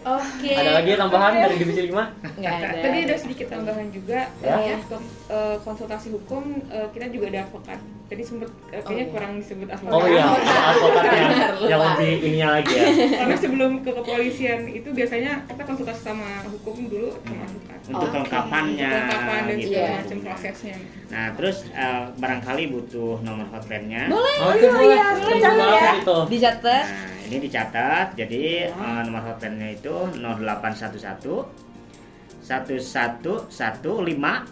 Oke. Ada lagi tambahan dari divisi 5? Nggak ada. Tadi ada sedikit tambahan juga Ya. eh, untuk eh, konsultasi hukum eh, kita juga ada advokat. Tadi sempat eh, kayaknya iya. kurang disebut advokat. Oh iya, advokatnya yang lebih ininya lagi ya. Karena sebelum ke kepolisian itu biasanya kita konsultasi sama hukum dulu sama advokat. Untuk Oke. kelengkapannya. Kelengkapan dan gitu. segala Iya. macam prosesnya. Nah, terus eh, barangkali butuh nomor hotline-nya. Boleh. Boleh. iya, Boleh catat banget ya. itu. Dicatat. Nah, ini dicatat. Jadi eh, nomor hotline-nya itu 0811 1115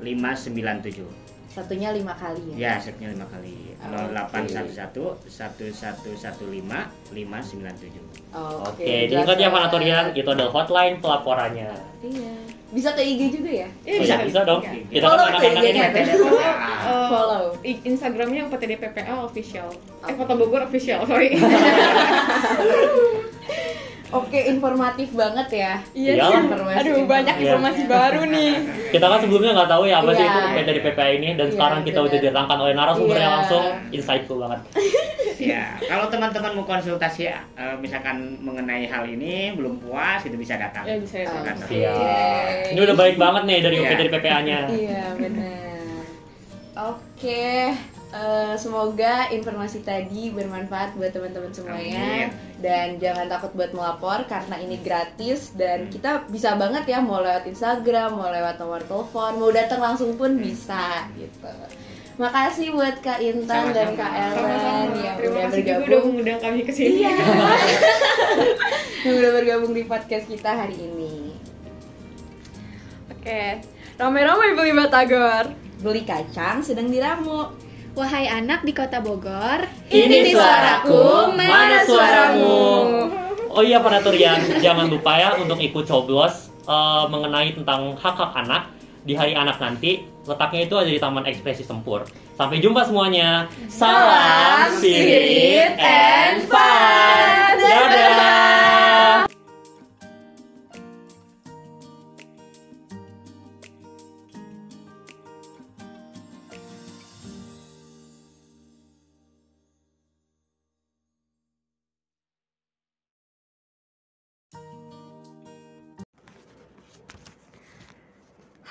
597. Satunya lima kali ya. Ya, setnya 5 kali. Oke. 0811 1115 597. Oke, diingat ya Fanatorian, itu adalah hotline pelaporannya. Iya. Bisa ke IG juga ya? Iya, Oh, iya, bisa dong. Iya. Kita kan Follow anak-anak tuh ini. IG-nya. Follow, eh, Follow. i- Instagramnya UPTD PPA official. Eh, Oke. Kota Bogor official, sorry. [LAUGHS] Oke, informatif banget ya. Iya sih. Informasi. Aduh, banyak Iya. informasi baru nih. Kita kan sebelumnya nggak tahu ya apa sih Iya. itu UP dari PPA ini dan Iya, sekarang kita udah benar. didatangkan oleh narasumbernya Iya. langsung insightful banget. [LAUGHS] Ya, kalau teman-teman mau konsultasi eh, misalkan mengenai hal ini belum puas itu bisa datang. ya bisa ya. Datang. Iya. Ini udah baik banget nih dari Iya. dari PPA-nya. Iya, benar. Oke, eh, semoga informasi tadi bermanfaat buat teman-teman semuanya dan jangan takut buat melapor karena ini gratis dan kita bisa banget ya mau lewat Instagram, mau lewat nomor telepon, mau datang langsung pun bisa gitu. Makasih buat Kak Intan dan. Kak Ellen yang Terima udah kasih juga udah bergabung. mengundang kami ke sini. Iya. [LAUGHS] [LAUGHS] yang udah bergabung di podcast kita hari ini. Oke, ramai-ramai beli batagor. Beli kacang sedang diramu. Wahai anak di kota Bogor, Ini suaraku, mana suaramu? Oh iya para Turian, jangan lupa ya untuk ikut coblos eh, mengenai tentang hak-hak anak di hari anak nanti. Letaknya itu ada di Taman Ekspresi Sempur. Sampai jumpa semuanya. Salam spirit and fun. Dadah.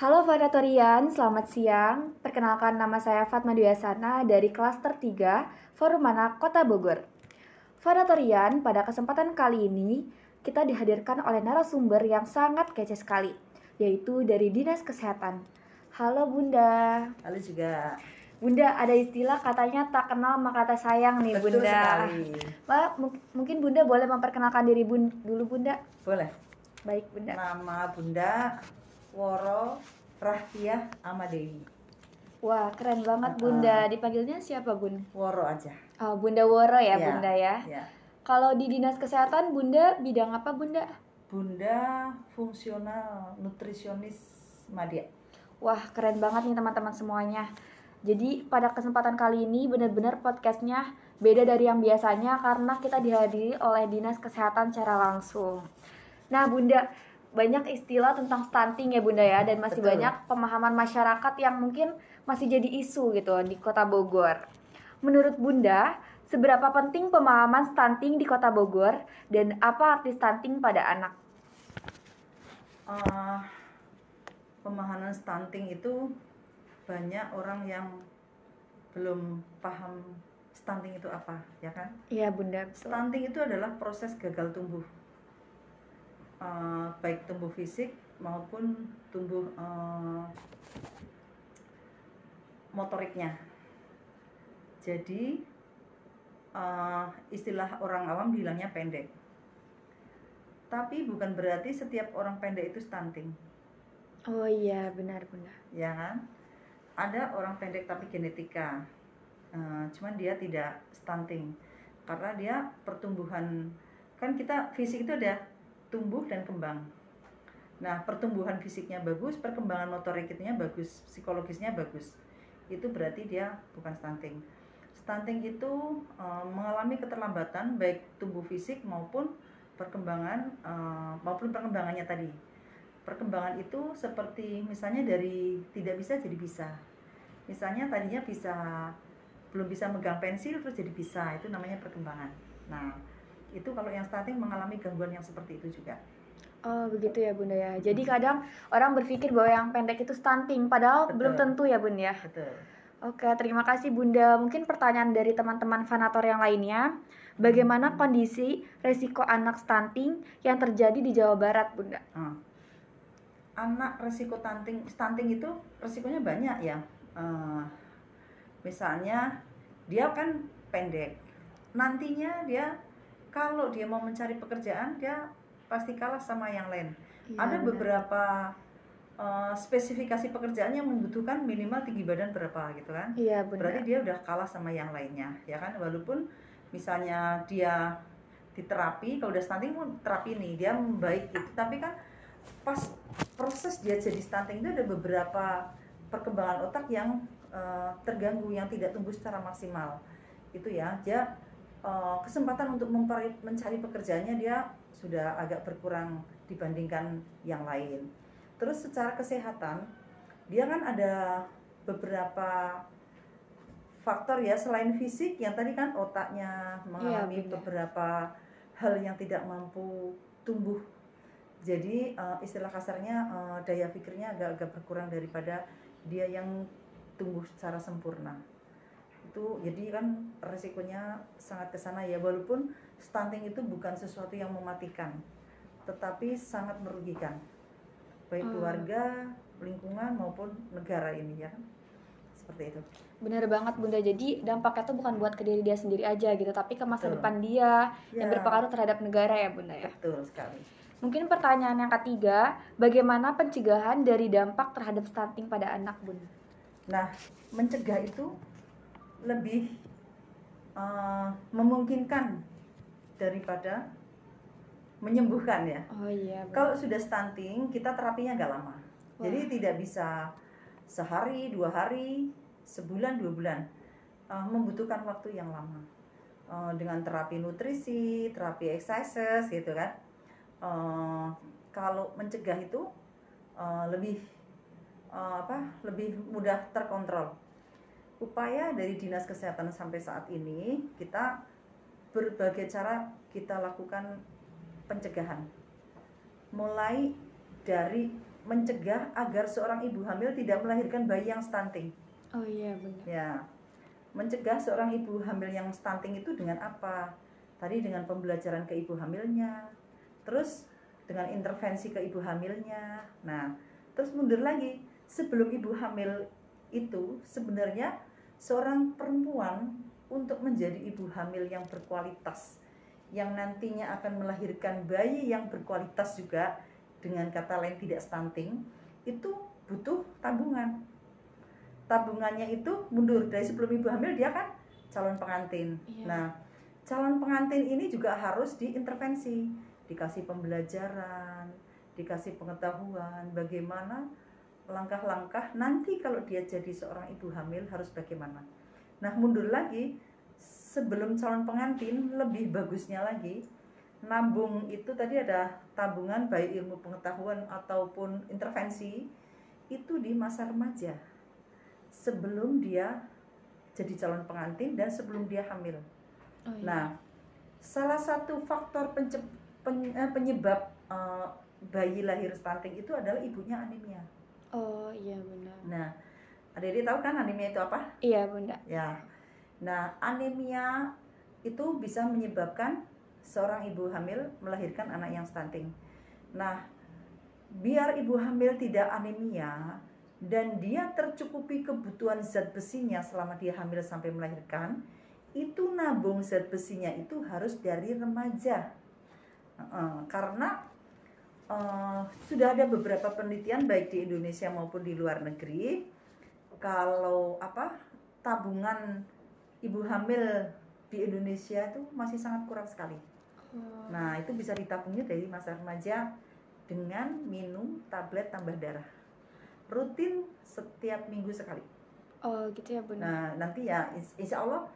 Halo Vanatorian, selamat siang. Perkenalkan nama saya Fatma Duyasana dari Klaster 3 Forum Anak Kota Bogor. Vanatorian, pada kesempatan kali ini kita dihadirkan oleh narasumber yang sangat kece sekali, yaitu dari Dinas Kesehatan. Halo Bunda. Halo juga. Bunda, ada istilah katanya tak kenal maka tak sayang nih Betul Bunda. sekali. Mbak, mu- mungkin Bunda boleh memperkenalkan diri bun dulu Bunda. Boleh. Baik Bunda. Nama Bunda Woro Rahtiah Amadewi. Wah, keren banget. Bunda. Dipanggilnya siapa Bun? Woro aja. Oh, Bunda Woro ya, Ya, Bunda ya. Ya. Kalau di Dinas Kesehatan, Bunda bidang apa, Bunda? Bunda fungsional nutrisionis Madia. Wah, keren banget nih teman-teman semuanya. Jadi, pada kesempatan kali ini benar-benar podcastnya beda dari yang biasanya karena kita dihadiri oleh Dinas Kesehatan secara langsung. Nah, Bunda, banyak istilah tentang stunting ya, Bunda ya, dan masih Betul. banyak pemahaman masyarakat yang mungkin masih jadi isu gitu di Kota Bogor. Menurut Bunda, seberapa penting pemahaman stunting di Kota Bogor dan apa arti stunting pada anak? Eh, pemahaman stunting itu banyak orang yang belum paham stunting itu apa, ya kan? Iya, Bunda. betul. Stunting itu adalah proses gagal tumbuh, Eh, baik tumbuh fisik maupun tumbuh eh, motoriknya. Jadi eh, istilah orang awam bilangnya pendek, tapi bukan berarti setiap orang pendek itu stunting, Oh iya, benar, Bunda. ya kan? Ada orang pendek tapi genetika, cuman dia tidak stunting karena dia pertumbuhan kan kita fisik itu ada tumbuh dan kembang. Nah pertumbuhan fisiknya bagus, perkembangan motoriknya bagus, psikologisnya bagus. Itu berarti dia bukan stunting. Stunting itu eh, mengalami keterlambatan baik tumbuh fisik maupun perkembangan eh, maupun perkembangannya tadi. Perkembangan itu seperti misalnya dari tidak bisa jadi bisa. Misalnya tadinya bisa belum bisa megang pensil terus jadi bisa itu namanya perkembangan nah itu kalau yang stunting mengalami gangguan yang seperti itu juga Oh begitu ya bunda ya. Jadi kadang orang berpikir bahwa yang pendek itu stunting, padahal Betul. belum tentu ya bun ya. betul Oke, terima kasih bunda. Mungkin pertanyaan dari teman-teman fanator yang lainnya, bagaimana kondisi resiko anak stunting yang terjadi di Jawa Barat bunda? Ah. anak resiko stunting stunting itu resikonya banyak ya Eh, misalnya dia kan pendek nantinya dia kalau dia mau mencari pekerjaan dia pasti kalah sama yang lain. Iya, ada benar. beberapa eh, spesifikasi pekerjaan yang membutuhkan minimal tinggi badan berapa gitu kan? Iya bunda. berarti dia udah kalah sama yang lainnya ya kan? Walaupun misalnya dia di terapi kalau udah stunting pun terapi nih dia membaik gitu. Tapi kan pas proses dia jadi stunting itu ada beberapa perkembangan otak yang eh, terganggu yang tidak tumbuh secara maksimal. Itu ya dia eh, kesempatan untuk memperi- mencari pekerjaannya dia sudah agak berkurang dibandingkan yang lain. Terus secara kesehatan dia kan ada beberapa faktor ya selain fisik yang tadi kan otaknya mengalami benar. beberapa hal yang tidak mampu tumbuh. Jadi eh, istilah kasarnya eh, daya pikirnya agak-agak berkurang daripada dia yang tumbuh secara sempurna itu jadi kan resikonya sangat ke sana ya walaupun stunting itu bukan sesuatu yang mematikan tetapi sangat merugikan baik Oh. keluarga lingkungan maupun negara ini ya kan seperti itu Bener banget Bunda. Jadi dampaknya tuh bukan buat ke diri dia sendiri aja gitu, tapi ke masa Betul. depan dia yang Ya. berpengaruh terhadap negara ya Bunda ya. betul sekali Mungkin pertanyaan yang ketiga, bagaimana pencegahan dari dampak terhadap stunting pada anak Bunda? Nah, mencegah itu lebih eh, memungkinkan daripada menyembuhkan ya. Oh iya. Kalau sudah stunting, kita terapinya nggak lama. Wah. Jadi tidak bisa sehari, dua hari, sebulan, dua bulan. Eh, membutuhkan waktu yang lama. Eh, dengan terapi nutrisi, terapi exercises gitu kan. Eh, kalau mencegah itu eh, lebih eh, apa? Lebih mudah terkontrol. Upaya dari Dinas Kesehatan sampai saat ini kita berbagai cara kita lakukan pencegahan. Mulai dari mencegah agar seorang ibu hamil tidak melahirkan bayi yang stunting. Oh iya Bunda. Ya. Mencegah seorang ibu hamil yang stunting itu dengan apa? Tadi dengan pembelajaran ke ibu hamilnya. Terus dengan intervensi ke ibu hamilnya. Nah, terus mundur lagi. Sebelum ibu hamil itu sebenarnya seorang perempuan untuk menjadi ibu hamil yang berkualitas yang nantinya akan melahirkan bayi yang berkualitas juga dengan kata lain tidak stunting itu butuh tabungan. Tabungannya itu mundur. Dari sebelum ibu hamil dia kan calon pengantin. Iya. nah calon pengantin ini juga harus diintervensi. Dikasih pembelajaran dikasih pengetahuan bagaimana langkah-langkah nanti kalau dia jadi seorang ibu hamil harus bagaimana nah mundur lagi sebelum calon pengantin lebih bagusnya lagi nabung itu tadi ada tabungan baik ilmu pengetahuan ataupun intervensi itu di masa remaja sebelum dia jadi calon pengantin dan sebelum dia hamil. Oh iya. Nah, salah satu faktor eh, penyebab eh, bayi lahir stunting itu adalah ibunya anemia. Oh iya benar. Nah, adik-adik tahu kan anemia itu apa? Iya Bunda. Ya. Nah, anemia itu bisa menyebabkan seorang ibu hamil melahirkan anak yang stunting. Nah, biar ibu hamil tidak anemia dan dia tercukupi kebutuhan zat besinya selama dia hamil sampai melahirkan, itu nabung zat besinya itu harus dari remaja. Karena eh, sudah ada beberapa penelitian baik di Indonesia maupun di luar negeri kalau apa tabungan ibu hamil di Indonesia itu masih sangat kurang sekali. Oh. Nah, itu bisa ditabungnya dari masa remaja dengan minum tablet tambah darah. Rutin setiap minggu sekali. Oh gitu ya Bunda. Nah, nanti ya ins- insya Allah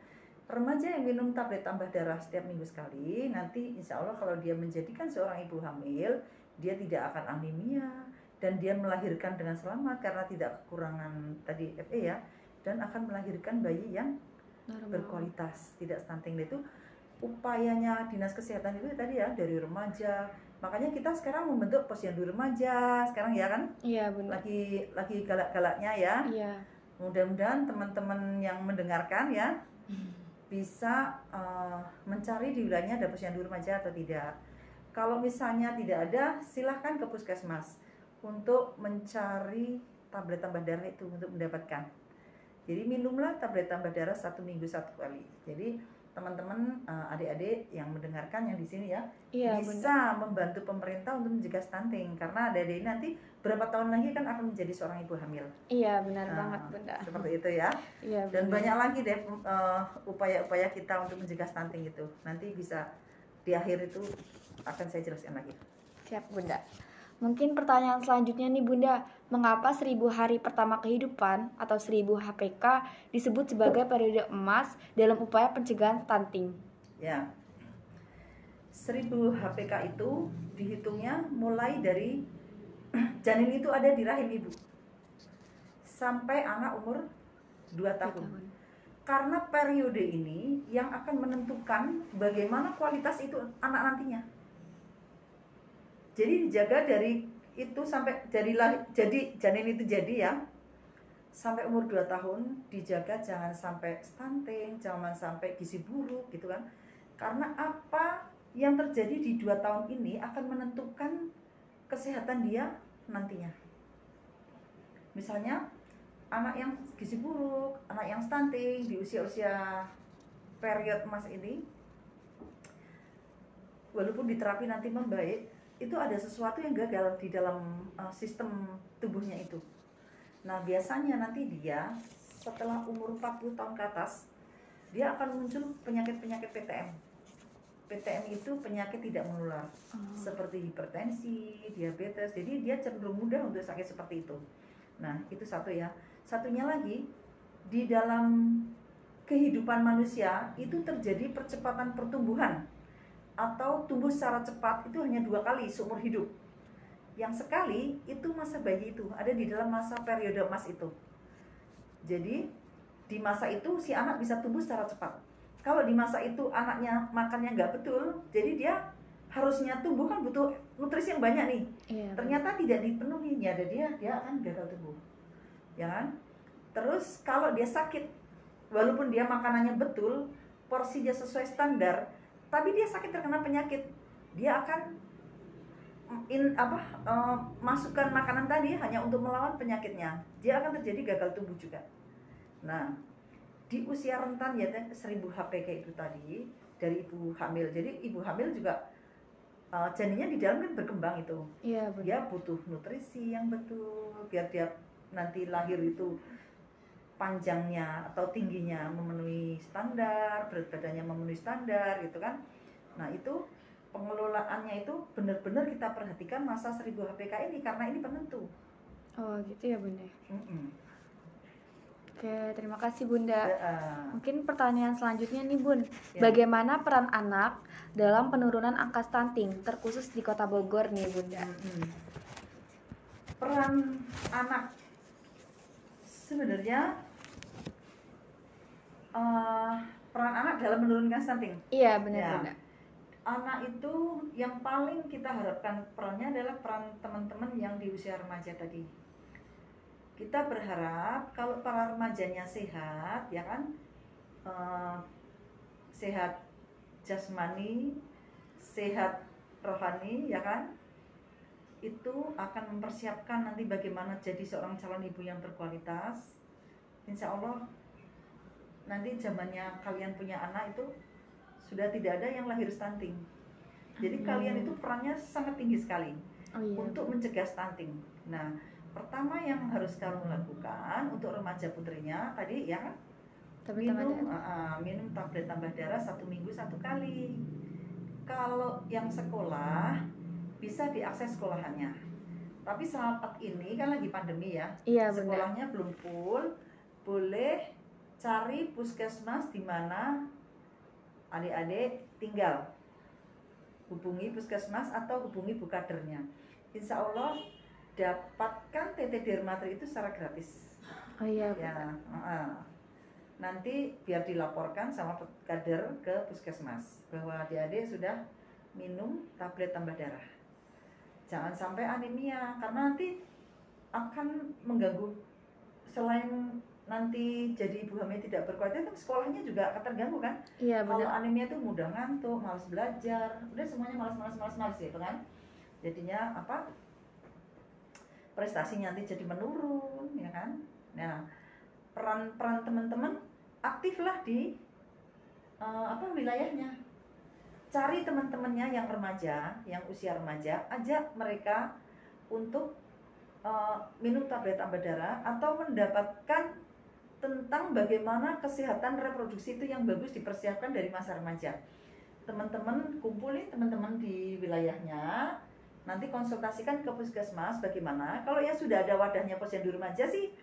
remaja yang minum tablet tambah darah setiap minggu sekali, nanti insya Allah kalau dia menjadikan seorang ibu hamil, dia tidak akan anemia dan dia melahirkan dengan selamat karena tidak kekurangan tadi FE ya, dan akan melahirkan bayi yang Normal. berkualitas, tidak stunting itu upayanya dinas kesehatan itu tadi ya dari remaja. Makanya kita sekarang membentuk posyandu remaja sekarang ya kan Iya Bunda. lagi lagi galak-galaknya ya. Iya. Mudah-mudahan teman-teman yang mendengarkan ya [LAUGHS] bisa eh, mencari di wilayahnya ada posyandu remaja atau tidak. Kalau misalnya tidak ada, silahkan ke puskesmas untuk mencari tablet tambah darah itu untuk mendapatkan. Jadi minumlah tablet tambah darah satu minggu satu kali. Jadi teman-teman eh, adik-adik yang mendengarkan yang di sini ya Iya bisa membantu pemerintah untuk mencegah stunting karena adik-adik nanti berapa tahun lagi kan akan menjadi seorang ibu hamil. Iya benar Nah, banget Bunda. Seperti itu ya. Iya Dan banyak lagi deh eh, upaya-upaya kita untuk mencegah stunting itu. Nanti bisa di akhir itu akan saya jelaskan lagi. Siap Bunda. Mungkin pertanyaan selanjutnya nih Bunda, mengapa seribu hari pertama kehidupan atau seribu HPK disebut sebagai periode emas dalam upaya pencegahan stunting? Ya. 1000 HPK itu dihitungnya mulai dari [CLEARS THROAT] janin itu ada di rahim ibu sampai anak umur 2 tahun. Karena periode ini yang akan menentukan bagaimana kualitas itu anak nantinya. Jadi dijaga dari itu sampai jadilah jadi janin itu jadi ya sampai umur 2 tahun dijaga jangan sampai stunting, jangan sampai gizi buruk gitu kan. Karena apa yang terjadi di dua tahun ini akan menentukan kesehatan dia nantinya. Misalnya anak yang gizi buruk, anak yang stunting di usia-usia period emas ini, walaupun diterapi nanti membaik, itu ada sesuatu yang gagal di dalam uh, sistem tubuhnya itu. Nah, biasanya nanti dia setelah umur 40 tahun ke atas, dia akan muncul penyakit-penyakit PTM. PTM itu penyakit tidak menular, seperti hipertensi, diabetes. Jadi dia cenderung mudah untuk sakit seperti itu. Nah, itu satu ya. Satunya lagi, di dalam kehidupan manusia itu terjadi percepatan pertumbuhan atau tumbuh secara cepat itu hanya dua kali seumur hidup. Yang sekali itu masa bayi itu ada di dalam masa periode emas itu. Jadi di masa itu si anak bisa tumbuh secara cepat. Kalau di masa itu anaknya makannya nggak betul, jadi dia harusnya tumbuh kan butuh nutrisi yang banyak nih. Iya. Ternyata tidak dipenuhi, ya ada dia dia akan gagal tumbuh. Ya kan? Terus kalau dia sakit, walaupun dia makanannya betul, porsinya sesuai standar, tapi dia sakit terkena penyakit, dia akan in apa eh, masukkan makanan tadi hanya untuk melawan penyakitnya. Dia akan terjadi gagal tumbuh juga. Nah, di usia rentan ya 1000 HPK itu tadi dari ibu hamil. Jadi ibu hamil juga eh, janinnya di dalam kan berkembang itu. Iya, benar. Dia butuh nutrisi yang betul biar dia nanti lahir itu panjangnya atau tingginya memenuhi standar, berat badannya memenuhi standar gitu kan. Nah, itu pengelolaannya itu benar-benar kita perhatikan masa 1000 HPK ini karena ini penentu. Oh, gitu ya, Bunda. Mm-mm. Oke, terima kasih Bunda. Ya, Mungkin pertanyaan selanjutnya nih Bun, Ya. bagaimana peran anak dalam penurunan angka stunting, terkhusus di Kota Bogor nih Bunda? Peran anak sebenarnya eh, peran anak dalam menurunkan stunting. Iya benar Ya. Bunda. Anak itu yang paling kita harapkan perannya adalah peran teman-teman yang di usia remaja tadi. Kita berharap kalau para remajanya sehat, ya kan, eh, sehat jasmani, sehat rohani, ya kan, itu akan mempersiapkan nanti bagaimana jadi seorang calon ibu yang berkualitas. Insya Allah nanti zamannya kalian punya anak itu sudah tidak ada yang lahir stunting. Jadi Amin. kalian itu perannya sangat tinggi sekali Oh iya. untuk mencegah stunting. Nah, pertama yang harus kamu lakukan untuk remaja putrinya tadi ya Tapi minum ah, minum tablet tambah darah satu minggu satu kali. Kalau yang sekolah bisa diakses sekolahannya. Tapi saat ini kan lagi pandemi ya, Iya sekolahnya belum full, boleh cari puskesmas di mana adik-adik tinggal. Hubungi puskesmas atau hubungi bukadernya. Insya Allah dapatkan TT Dermatri itu secara gratis. Oh iya. Ya, nanti biar dilaporkan sama kader ke puskesmas bahwa adik-adik sudah minum tablet tambah darah. Jangan sampai anemia karena nanti akan mengganggu. Selain nanti jadi ibu hamil tidak berkualitas kan sekolahnya juga akan terganggu kan? Iya kalau anemia tuh mudah ngantuk malas belajar udah semuanya malas malas malas malas gitu kan? Jadinya apa? Prestasinya nanti jadi menurun ya kan? Nah peran peran teman-teman aktiflah di eh, apa wilayahnya cari teman-temannya yang remaja yang usia remaja ajak mereka untuk eh, minum tablet tambah darah atau mendapatkan tentang bagaimana kesehatan reproduksi itu yang bagus dipersiapkan dari masa remaja. Teman-teman kumpul nih teman-teman di wilayahnya, nanti konsultasikan ke puskesmas bagaimana. Kalau ya sudah ada wadahnya posyandu remaja sih,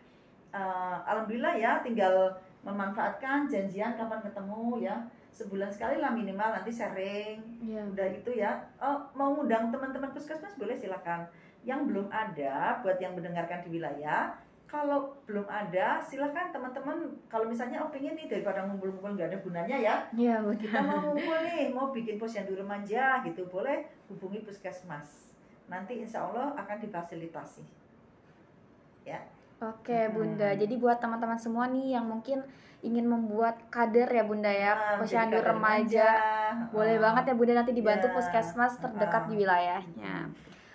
eh, alhamdulillah ya, tinggal memanfaatkan janjian kapan ketemu ya, sebulan sekali lah minimal nanti sharing. Iya. Udah itu ya, oh, mau ngundang teman-teman puskesmas boleh silakan. Yang belum ada buat yang mendengarkan di wilayah, kalau belum ada silahkan teman-teman kalau misalnya oh pengen nih daripada ngumpul-ngumpul nggak ada gunanya ya. Iya kita mau ngumpul nih mau bikin posyandu remaja gitu. Boleh hubungi puskesmas. Nanti insya Allah akan difasilitasi. Ya Oke Hmm. Bunda, jadi buat teman-teman semua nih yang mungkin ingin membuat kader ya Bunda ya, Nah, posyandu remaja, boleh Ah. banget ya Bunda nanti dibantu Ya. puskesmas terdekat Ah. di wilayahnya.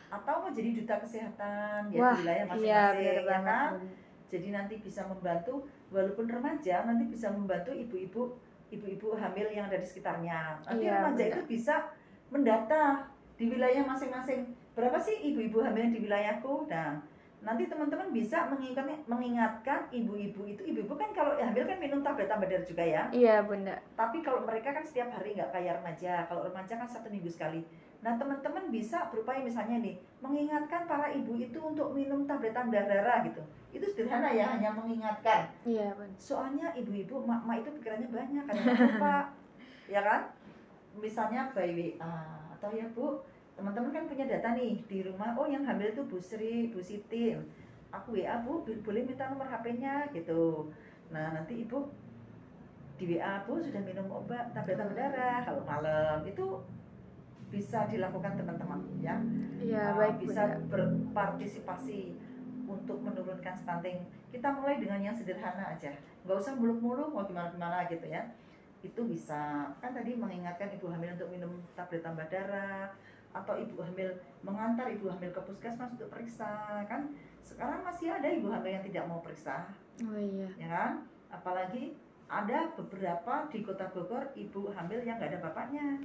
atau mau jadi duta kesehatan ya Wah, di wilayah iya masing-masing benar ya kan? Bunda. jadi nanti bisa membantu walaupun remaja nanti bisa membantu ibu-ibu ibu-ibu hamil yang ada di sekitarnya nanti Iya, remaja benar. itu bisa mendata di wilayah masing-masing berapa sih ibu-ibu hamil di wilayahku nah nanti teman-teman bisa mengingatkan mengingatkan ibu-ibu itu ibu-ibu kan kalau hamil kan minum tablet tambah juga ya. Iya bunda. tapi kalau mereka kan setiap hari nggak kayak remaja kalau remaja kan satu minggu sekali. Nah teman-teman bisa berupaya misalnya nih mengingatkan para ibu itu untuk minum tablet tambah darah gitu. Itu sederhana ya hanya mengingatkan. Iya bunda. soalnya ibu-ibu mak-mak itu pikirannya banyak kadang lupa. [LAUGHS] Ya kan? Misalnya by WA atau ya bu teman-teman kan punya data nih di rumah. Oh yang hamil itu Bu Sri Bu Siti. Aku WA bu boleh minta nomor HP-nya gitu. Nah nanti ibu di WA bu sudah minum obat tablet tambah darah kalau malam. Itu bisa dilakukan teman-teman ya. Iya Uh, baik bisa bunda. berpartisipasi untuk menurunkan stunting. Kita mulai dengan yang sederhana aja, nggak usah muluk-muluk mau gimana-gimana gitu ya. Itu bisa. Kan tadi mengingatkan ibu hamil untuk minum tablet tambah darah atau ibu hamil mengantar ibu hamil ke puskesmas untuk periksa kan. Sekarang masih ada ibu hamil yang tidak mau periksa, Oh iya. ya kan? Apalagi ada beberapa di kota Bogor ibu hamil yang nggak ada bapaknya.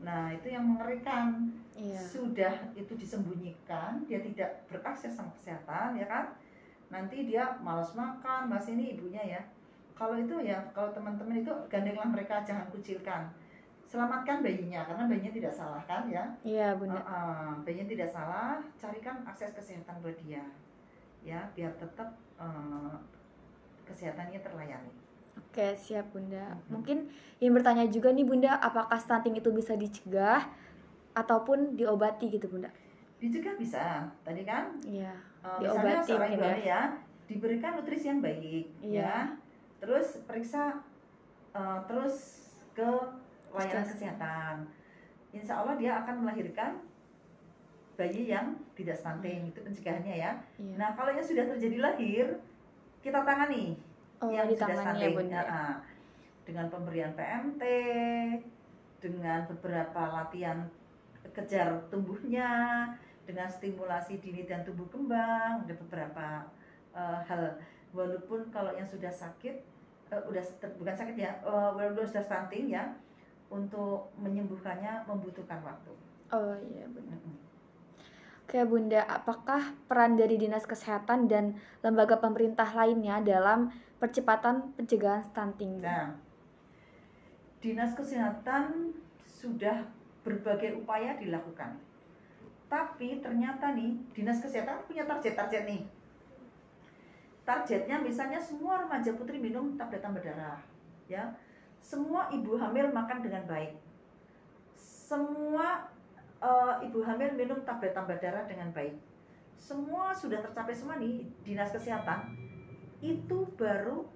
Nah itu yang mengerikan Iya. sudah itu disembunyikan dia tidak berakses sama kesehatan ya kan nanti dia malas makan mas ini ibunya ya kalau itu ya kalau teman-teman itu gandenglah mereka jangan kucilkan selamatkan bayinya karena bayinya tidak salah kan ya Iya bunda. Uh, uh, bayinya tidak salah carikan akses kesehatan buat dia ya biar tetap uh, kesehatannya terlayani Oke siap bunda. Mungkin yang bertanya juga nih bunda, apakah stunting itu bisa dicegah ataupun diobati gitu bunda? dicegah bisa tadi kan Iya. Uh, Diobati seorang mungkin ibu ya. ya diberikan nutrisi yang baik Iya. ya terus periksa uh, terus ke layanan kesehatan insya Allah dia akan melahirkan bayi yang tidak stunting itu pencegahannya ya Iya. nah kalau yang sudah terjadi lahir kita tangani Oh yang sudah ya stunting. Ya, ah. dengan pemberian PMT dengan beberapa latihan kejar tumbuhnya dengan stimulasi dini dan tumbuh kembang ada beberapa eh, hal walaupun kalau yang sudah sakit eh, udah bukan sakit ya eh, walaupun sudah stunting ya untuk menyembuhkannya membutuhkan waktu Oh iya bunda. Mm-mm. Oke bunda, apakah peran dari dinas kesehatan dan lembaga pemerintah lainnya dalam percepatan pencegahan stunting? Nah, dinas kesehatan sudah berbagai upaya dilakukan. Tapi ternyata nih, dinas kesehatan punya target-target nih. Targetnya misalnya semua remaja putri minum tablet tambah darah, ya. Semua ibu hamil makan dengan baik. Semua eh, ibu hamil minum tablet tambah darah dengan baik. Semua sudah tercapai semua nih dinas kesehatan. Itu baru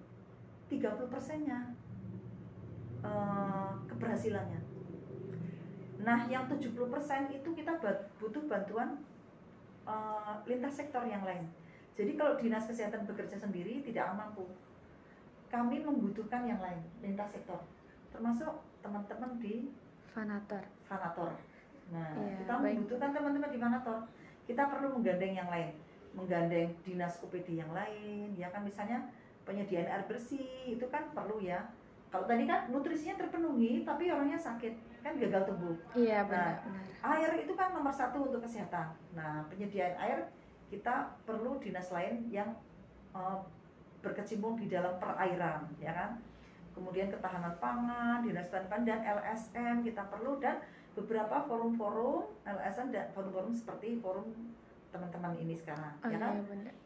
30 persennya eh, keberhasilannya. Nah, yang 70% itu kita butuh bantuan eh, lintas sektor yang lain. Jadi kalau dinas kesehatan bekerja sendiri tidak akan mampu. Kami membutuhkan yang lain, lintas sektor. Termasuk teman-teman di Fanator. Fanator. Nah, Iya, kita baik. membutuhkan teman-teman di Fanator. Kita perlu menggandeng yang lain, menggandeng dinas UPD yang lain, ya kan misalnya penyediaan air bersih itu kan perlu ya. Kalau tadi kan nutrisinya terpenuhi, tapi orangnya sakit, kan gagal tumbuh. Iya Nah, benar. benar. Air itu kan nomor satu untuk kesehatan. Nah, penyediaan air kita perlu dinas lain yang eh, berkecimpung di dalam perairan, ya kan? Kemudian ketahanan pangan, dinas pangan dan LSM kita perlu dan beberapa forum-forum LSM dan forum-forum seperti forum teman-teman ini sekarang, Oh ya iya kan?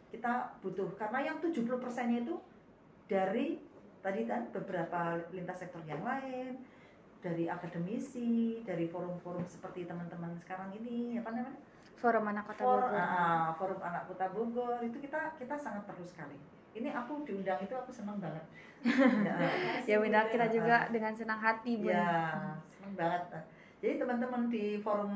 Kita butuh karena yang 70 persennya itu dari tadi kan beberapa lintas sektor yang lain, dari akademisi, dari forum-forum seperti teman-teman sekarang ini, apa namanya? Forum anak kota For, Bogor. ah, forum anak kota Bogor itu kita kita sangat perlu sekali. Ini aku diundang itu aku senang banget. [LAUGHS] ya, ya bunda kita juga dengan senang hati bunda. Ya, senang banget. Jadi teman-teman di forum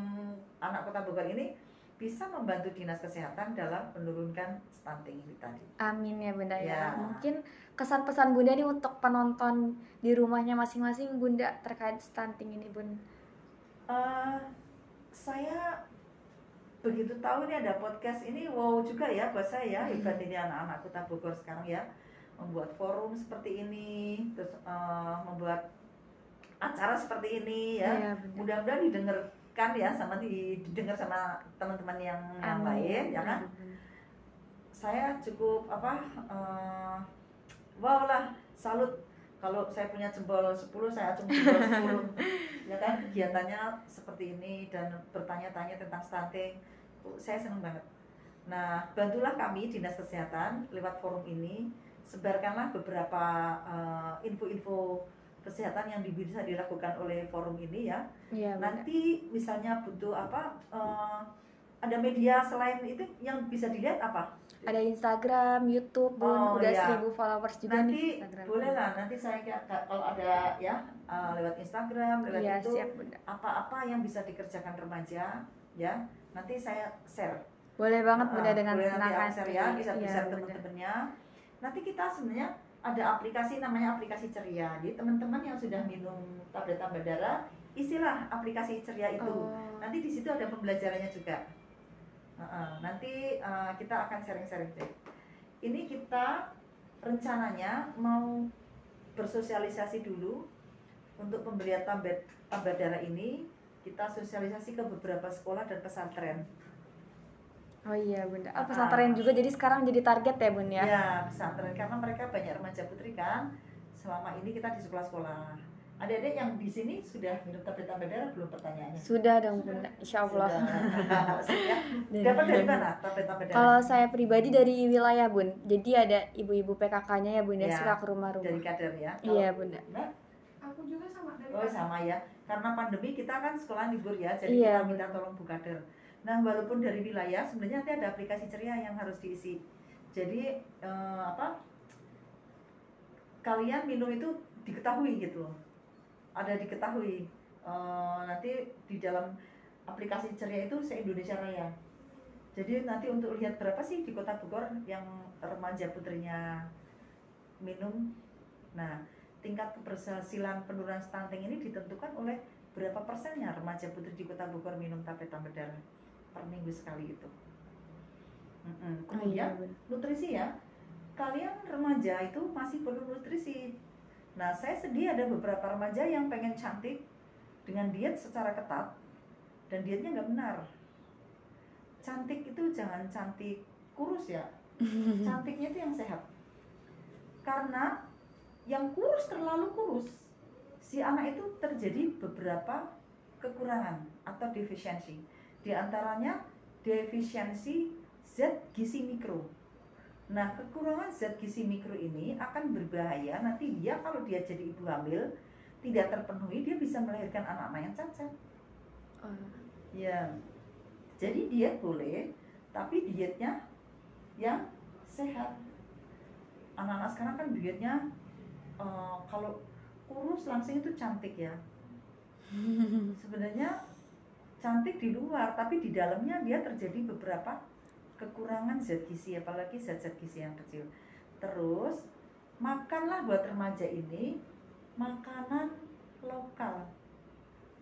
anak kota Bogor ini bisa membantu dinas kesehatan dalam menurunkan stunting ini tadi. Amin ya bunda ya. Ya. Mungkin kesan pesan bunda nih untuk penonton di rumahnya masing-masing bunda terkait stunting ini bun. Eh, saya begitu tahu ini ada podcast ini wow juga ya buat saya hebat ini anak-anak kota Bogor sekarang ya. Membuat forum seperti ini terus eh, membuat acara seperti ini ya. Benar. mudah-mudahan didengarkan ya sama di- didengar sama teman-teman yang yang Amin. lain ya kan? Saya cukup apa eh, wow lah salut kalau saya punya jempol 10 saya acung jempol 10 [LAUGHS] ya kan? Kegiatannya seperti ini dan bertanya-tanya tentang stunting. Saya senang banget. Nah bantulah kami dinas kesehatan lewat forum ini sebarkanlah beberapa eh, info-info kesehatan yang bisa dilakukan oleh forum ini ya. Benar. nanti misalnya butuh apa eh, ada media selain itu yang bisa dilihat apa Ada Instagram, YouTube, Bun. Oh, Udah iya. 1000 followers juga nih nanti Instagram. boleh lah nanti saya kalau ada ya eh, lewat Instagram lewat Iya, itu apa-apa yang bisa dikerjakan remaja ya nanti saya share Boleh banget Ah, Bunda dengan boleh senang aku share ya hati. bisa Iya, bisa teman-temannya nanti kita sebenarnya ada aplikasi namanya aplikasi ceria jadi teman-teman yang sudah minum tablet tambah darah isilah aplikasi ceria itu Oh. nanti di situ ada pembelajarannya juga Nanti eh, kita akan sharing-sharing deh. ini kita rencananya mau bersosialisasi dulu untuk pemberian tablet tambah darah ini kita sosialisasi ke beberapa sekolah dan pesantren Oh iya Bunda. Ah. Pesantren juga jadi sekarang jadi target ya Bun ya? Ya, pesantren karena mereka banyak remaja putri kan. Selama ini kita di sekolah-sekolah. Adik-adik yang di sini sudah minum tablet tambah darah belum pertanyaannya? Sudah dong Bunda, insya Allah. Sudah. [LAUGHS] Dan- Dapat dari mana tablet tambah darah? Kalau saya pribadi dari wilayah Bun, jadi ada ibu-ibu PKK-nya ya Bunda Ya, suka ke dari rumah-rumah. kader ya. Iya Bunda. Nah, Aku juga sama dari Oh sama ya, karena pandemi kita kan sekolah libur ya, jadi Iya, kita minta tolong Bu Kader. Nah walaupun dari wilayah, sebenarnya nanti ada aplikasi ceria yang harus diisi. Jadi eh, apa? Kalian minum itu diketahui gitu, loh. Ada diketahui. Eh, nanti di dalam aplikasi ceria itu se Indonesia Raya. Jadi nanti untuk lihat berapa sih di Kota Bogor yang remaja putrinya minum. Nah, tingkat keberhasilan penurunan stunting ini ditentukan oleh berapa persennya remaja putri di kota Bogor minum tablet tambah darah per minggu sekali itu. Oh iya Kemudian Bun. nutrisi ya, kalian remaja itu masih perlu nutrisi. Nah, saya sedih ada beberapa remaja yang pengen cantik dengan diet secara ketat dan dietnya nggak benar. Cantik itu jangan cantik kurus ya, [LAUGHS] cantiknya itu yang sehat. Karena yang kurus terlalu kurus, si anak itu terjadi beberapa kekurangan atau defisiensi. Di antaranya defisiensi zat gizi mikro. Nah, kekurangan zat gizi mikro ini akan berbahaya nanti dia kalau dia jadi ibu hamil tidak terpenuhi dia bisa melahirkan anak-anak yang cacat. Oh. Ya. Jadi diet boleh, tapi dietnya yang sehat. Anak-anak sekarang kan dietnya eh, kalau kurus langsing itu cantik ya. [LAUGHS] Sebenarnya cantik di luar, tapi di dalamnya dia terjadi beberapa kekurangan zat gizi, apalagi zat-zat gizi yang kecil. Terus makanlah buat remaja ini makanan lokal.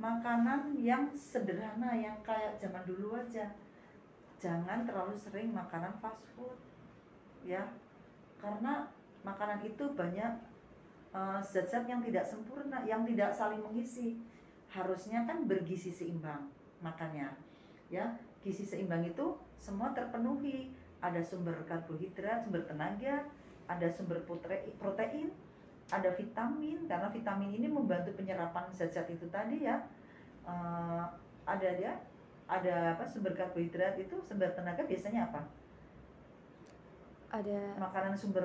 Makanan yang sederhana yang kayak zaman dulu aja. Jangan terlalu sering makanan fast food ya. Karena makanan itu banyak eh, zat-zat yang tidak sempurna yang tidak saling mengisi. Harusnya kan bergizi seimbang makannya ya gizi seimbang itu semua terpenuhi. Ada sumber karbohidrat sumber tenaga ada sumber prote- protein ada vitamin. Karena vitamin ini membantu penyerapan zat-zat itu tadi ya. Eh, ada dia ada apa sumber karbohidrat itu sumber tenaga biasanya apa? Ada makanan sumber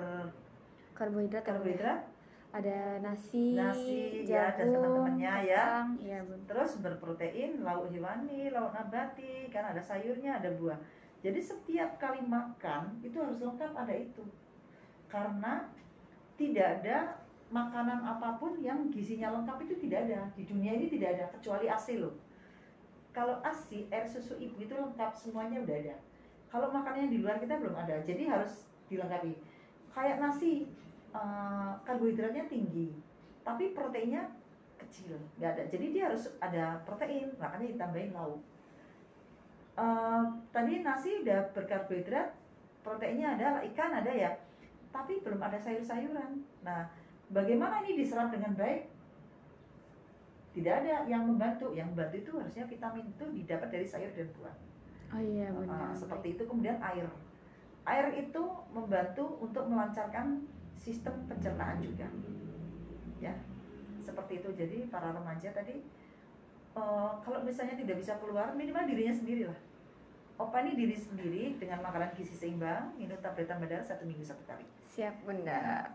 karbohidrat, ya, ya? karbohidrat ada nasi, Nasi, ya, dan jagung, teman-temannya, ya. Iya Bun. terus sumber protein lauk hewani lauk nabati kan ada sayurnya ada buah. Jadi setiap kali makan itu harus lengkap ada itu. Karena tidak ada makanan apa pun yang gizinya lengkap itu tidak ada. Di dunia ini tidak ada kecuali ASI loh. Kalau ASI air susu ibu itu lengkap semuanya udah ada. Kalau makanannya di luar kita belum ada jadi harus dilengkapi. Kayak nasi eh, karbohidratnya tinggi tapi proteinnya kecil nggak ada jadi dia harus ada protein makanya ditambahin lauk eh, tadi nasi udah berkarbohidrat, proteinnya ada, ikan ada ya, tapi belum ada sayur-sayuran. Nah, bagaimana ini diserap dengan baik? Tidak ada yang membantu. Yang membantu itu harusnya vitamin itu didapat dari sayur dan buah. Oh iya Uh, benar. seperti itu kemudian air. Air itu membantu untuk melancarkan sistem pencernaan juga. Ya. Seperti itu. Jadi para remaja tadi eh, kalau misalnya tidak bisa keluar minimal dirinya sendiri lah. Opani diri sendiri dengan makanan gizi seimbang, minum tabletan badar satu minggu satu kali. Siap Bunda.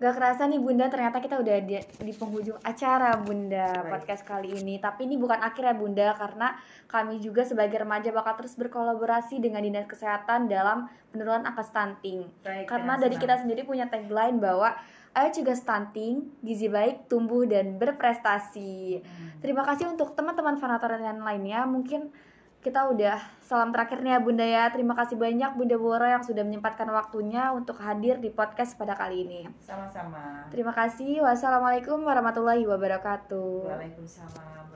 Gak kerasa nih Bunda, ternyata kita udah di, di penghujung acara Bunda podcast kali ini. Tapi ini bukan akhir ya Bunda, karena kami juga sebagai remaja bakal terus berkolaborasi dengan Dinas Kesehatan dalam penurunan angka stunting. Baik, Karena dengan dari senang. kita sendiri punya tagline bahwa ayo cegah stunting, gizi baik, tumbuh dan berprestasi. Hmm. Terima kasih untuk teman-teman fanatorian lainnya. Mungkin kita udah salam terakhir nih ya Bunda ya. Terima kasih banyak Bunda Bora yang sudah menyempatkan waktunya untuk hadir di podcast pada kali ini. Sama-sama. Terima kasih. Wassalamualaikum warahmatullahi wabarakatuh. Waalaikumsalam.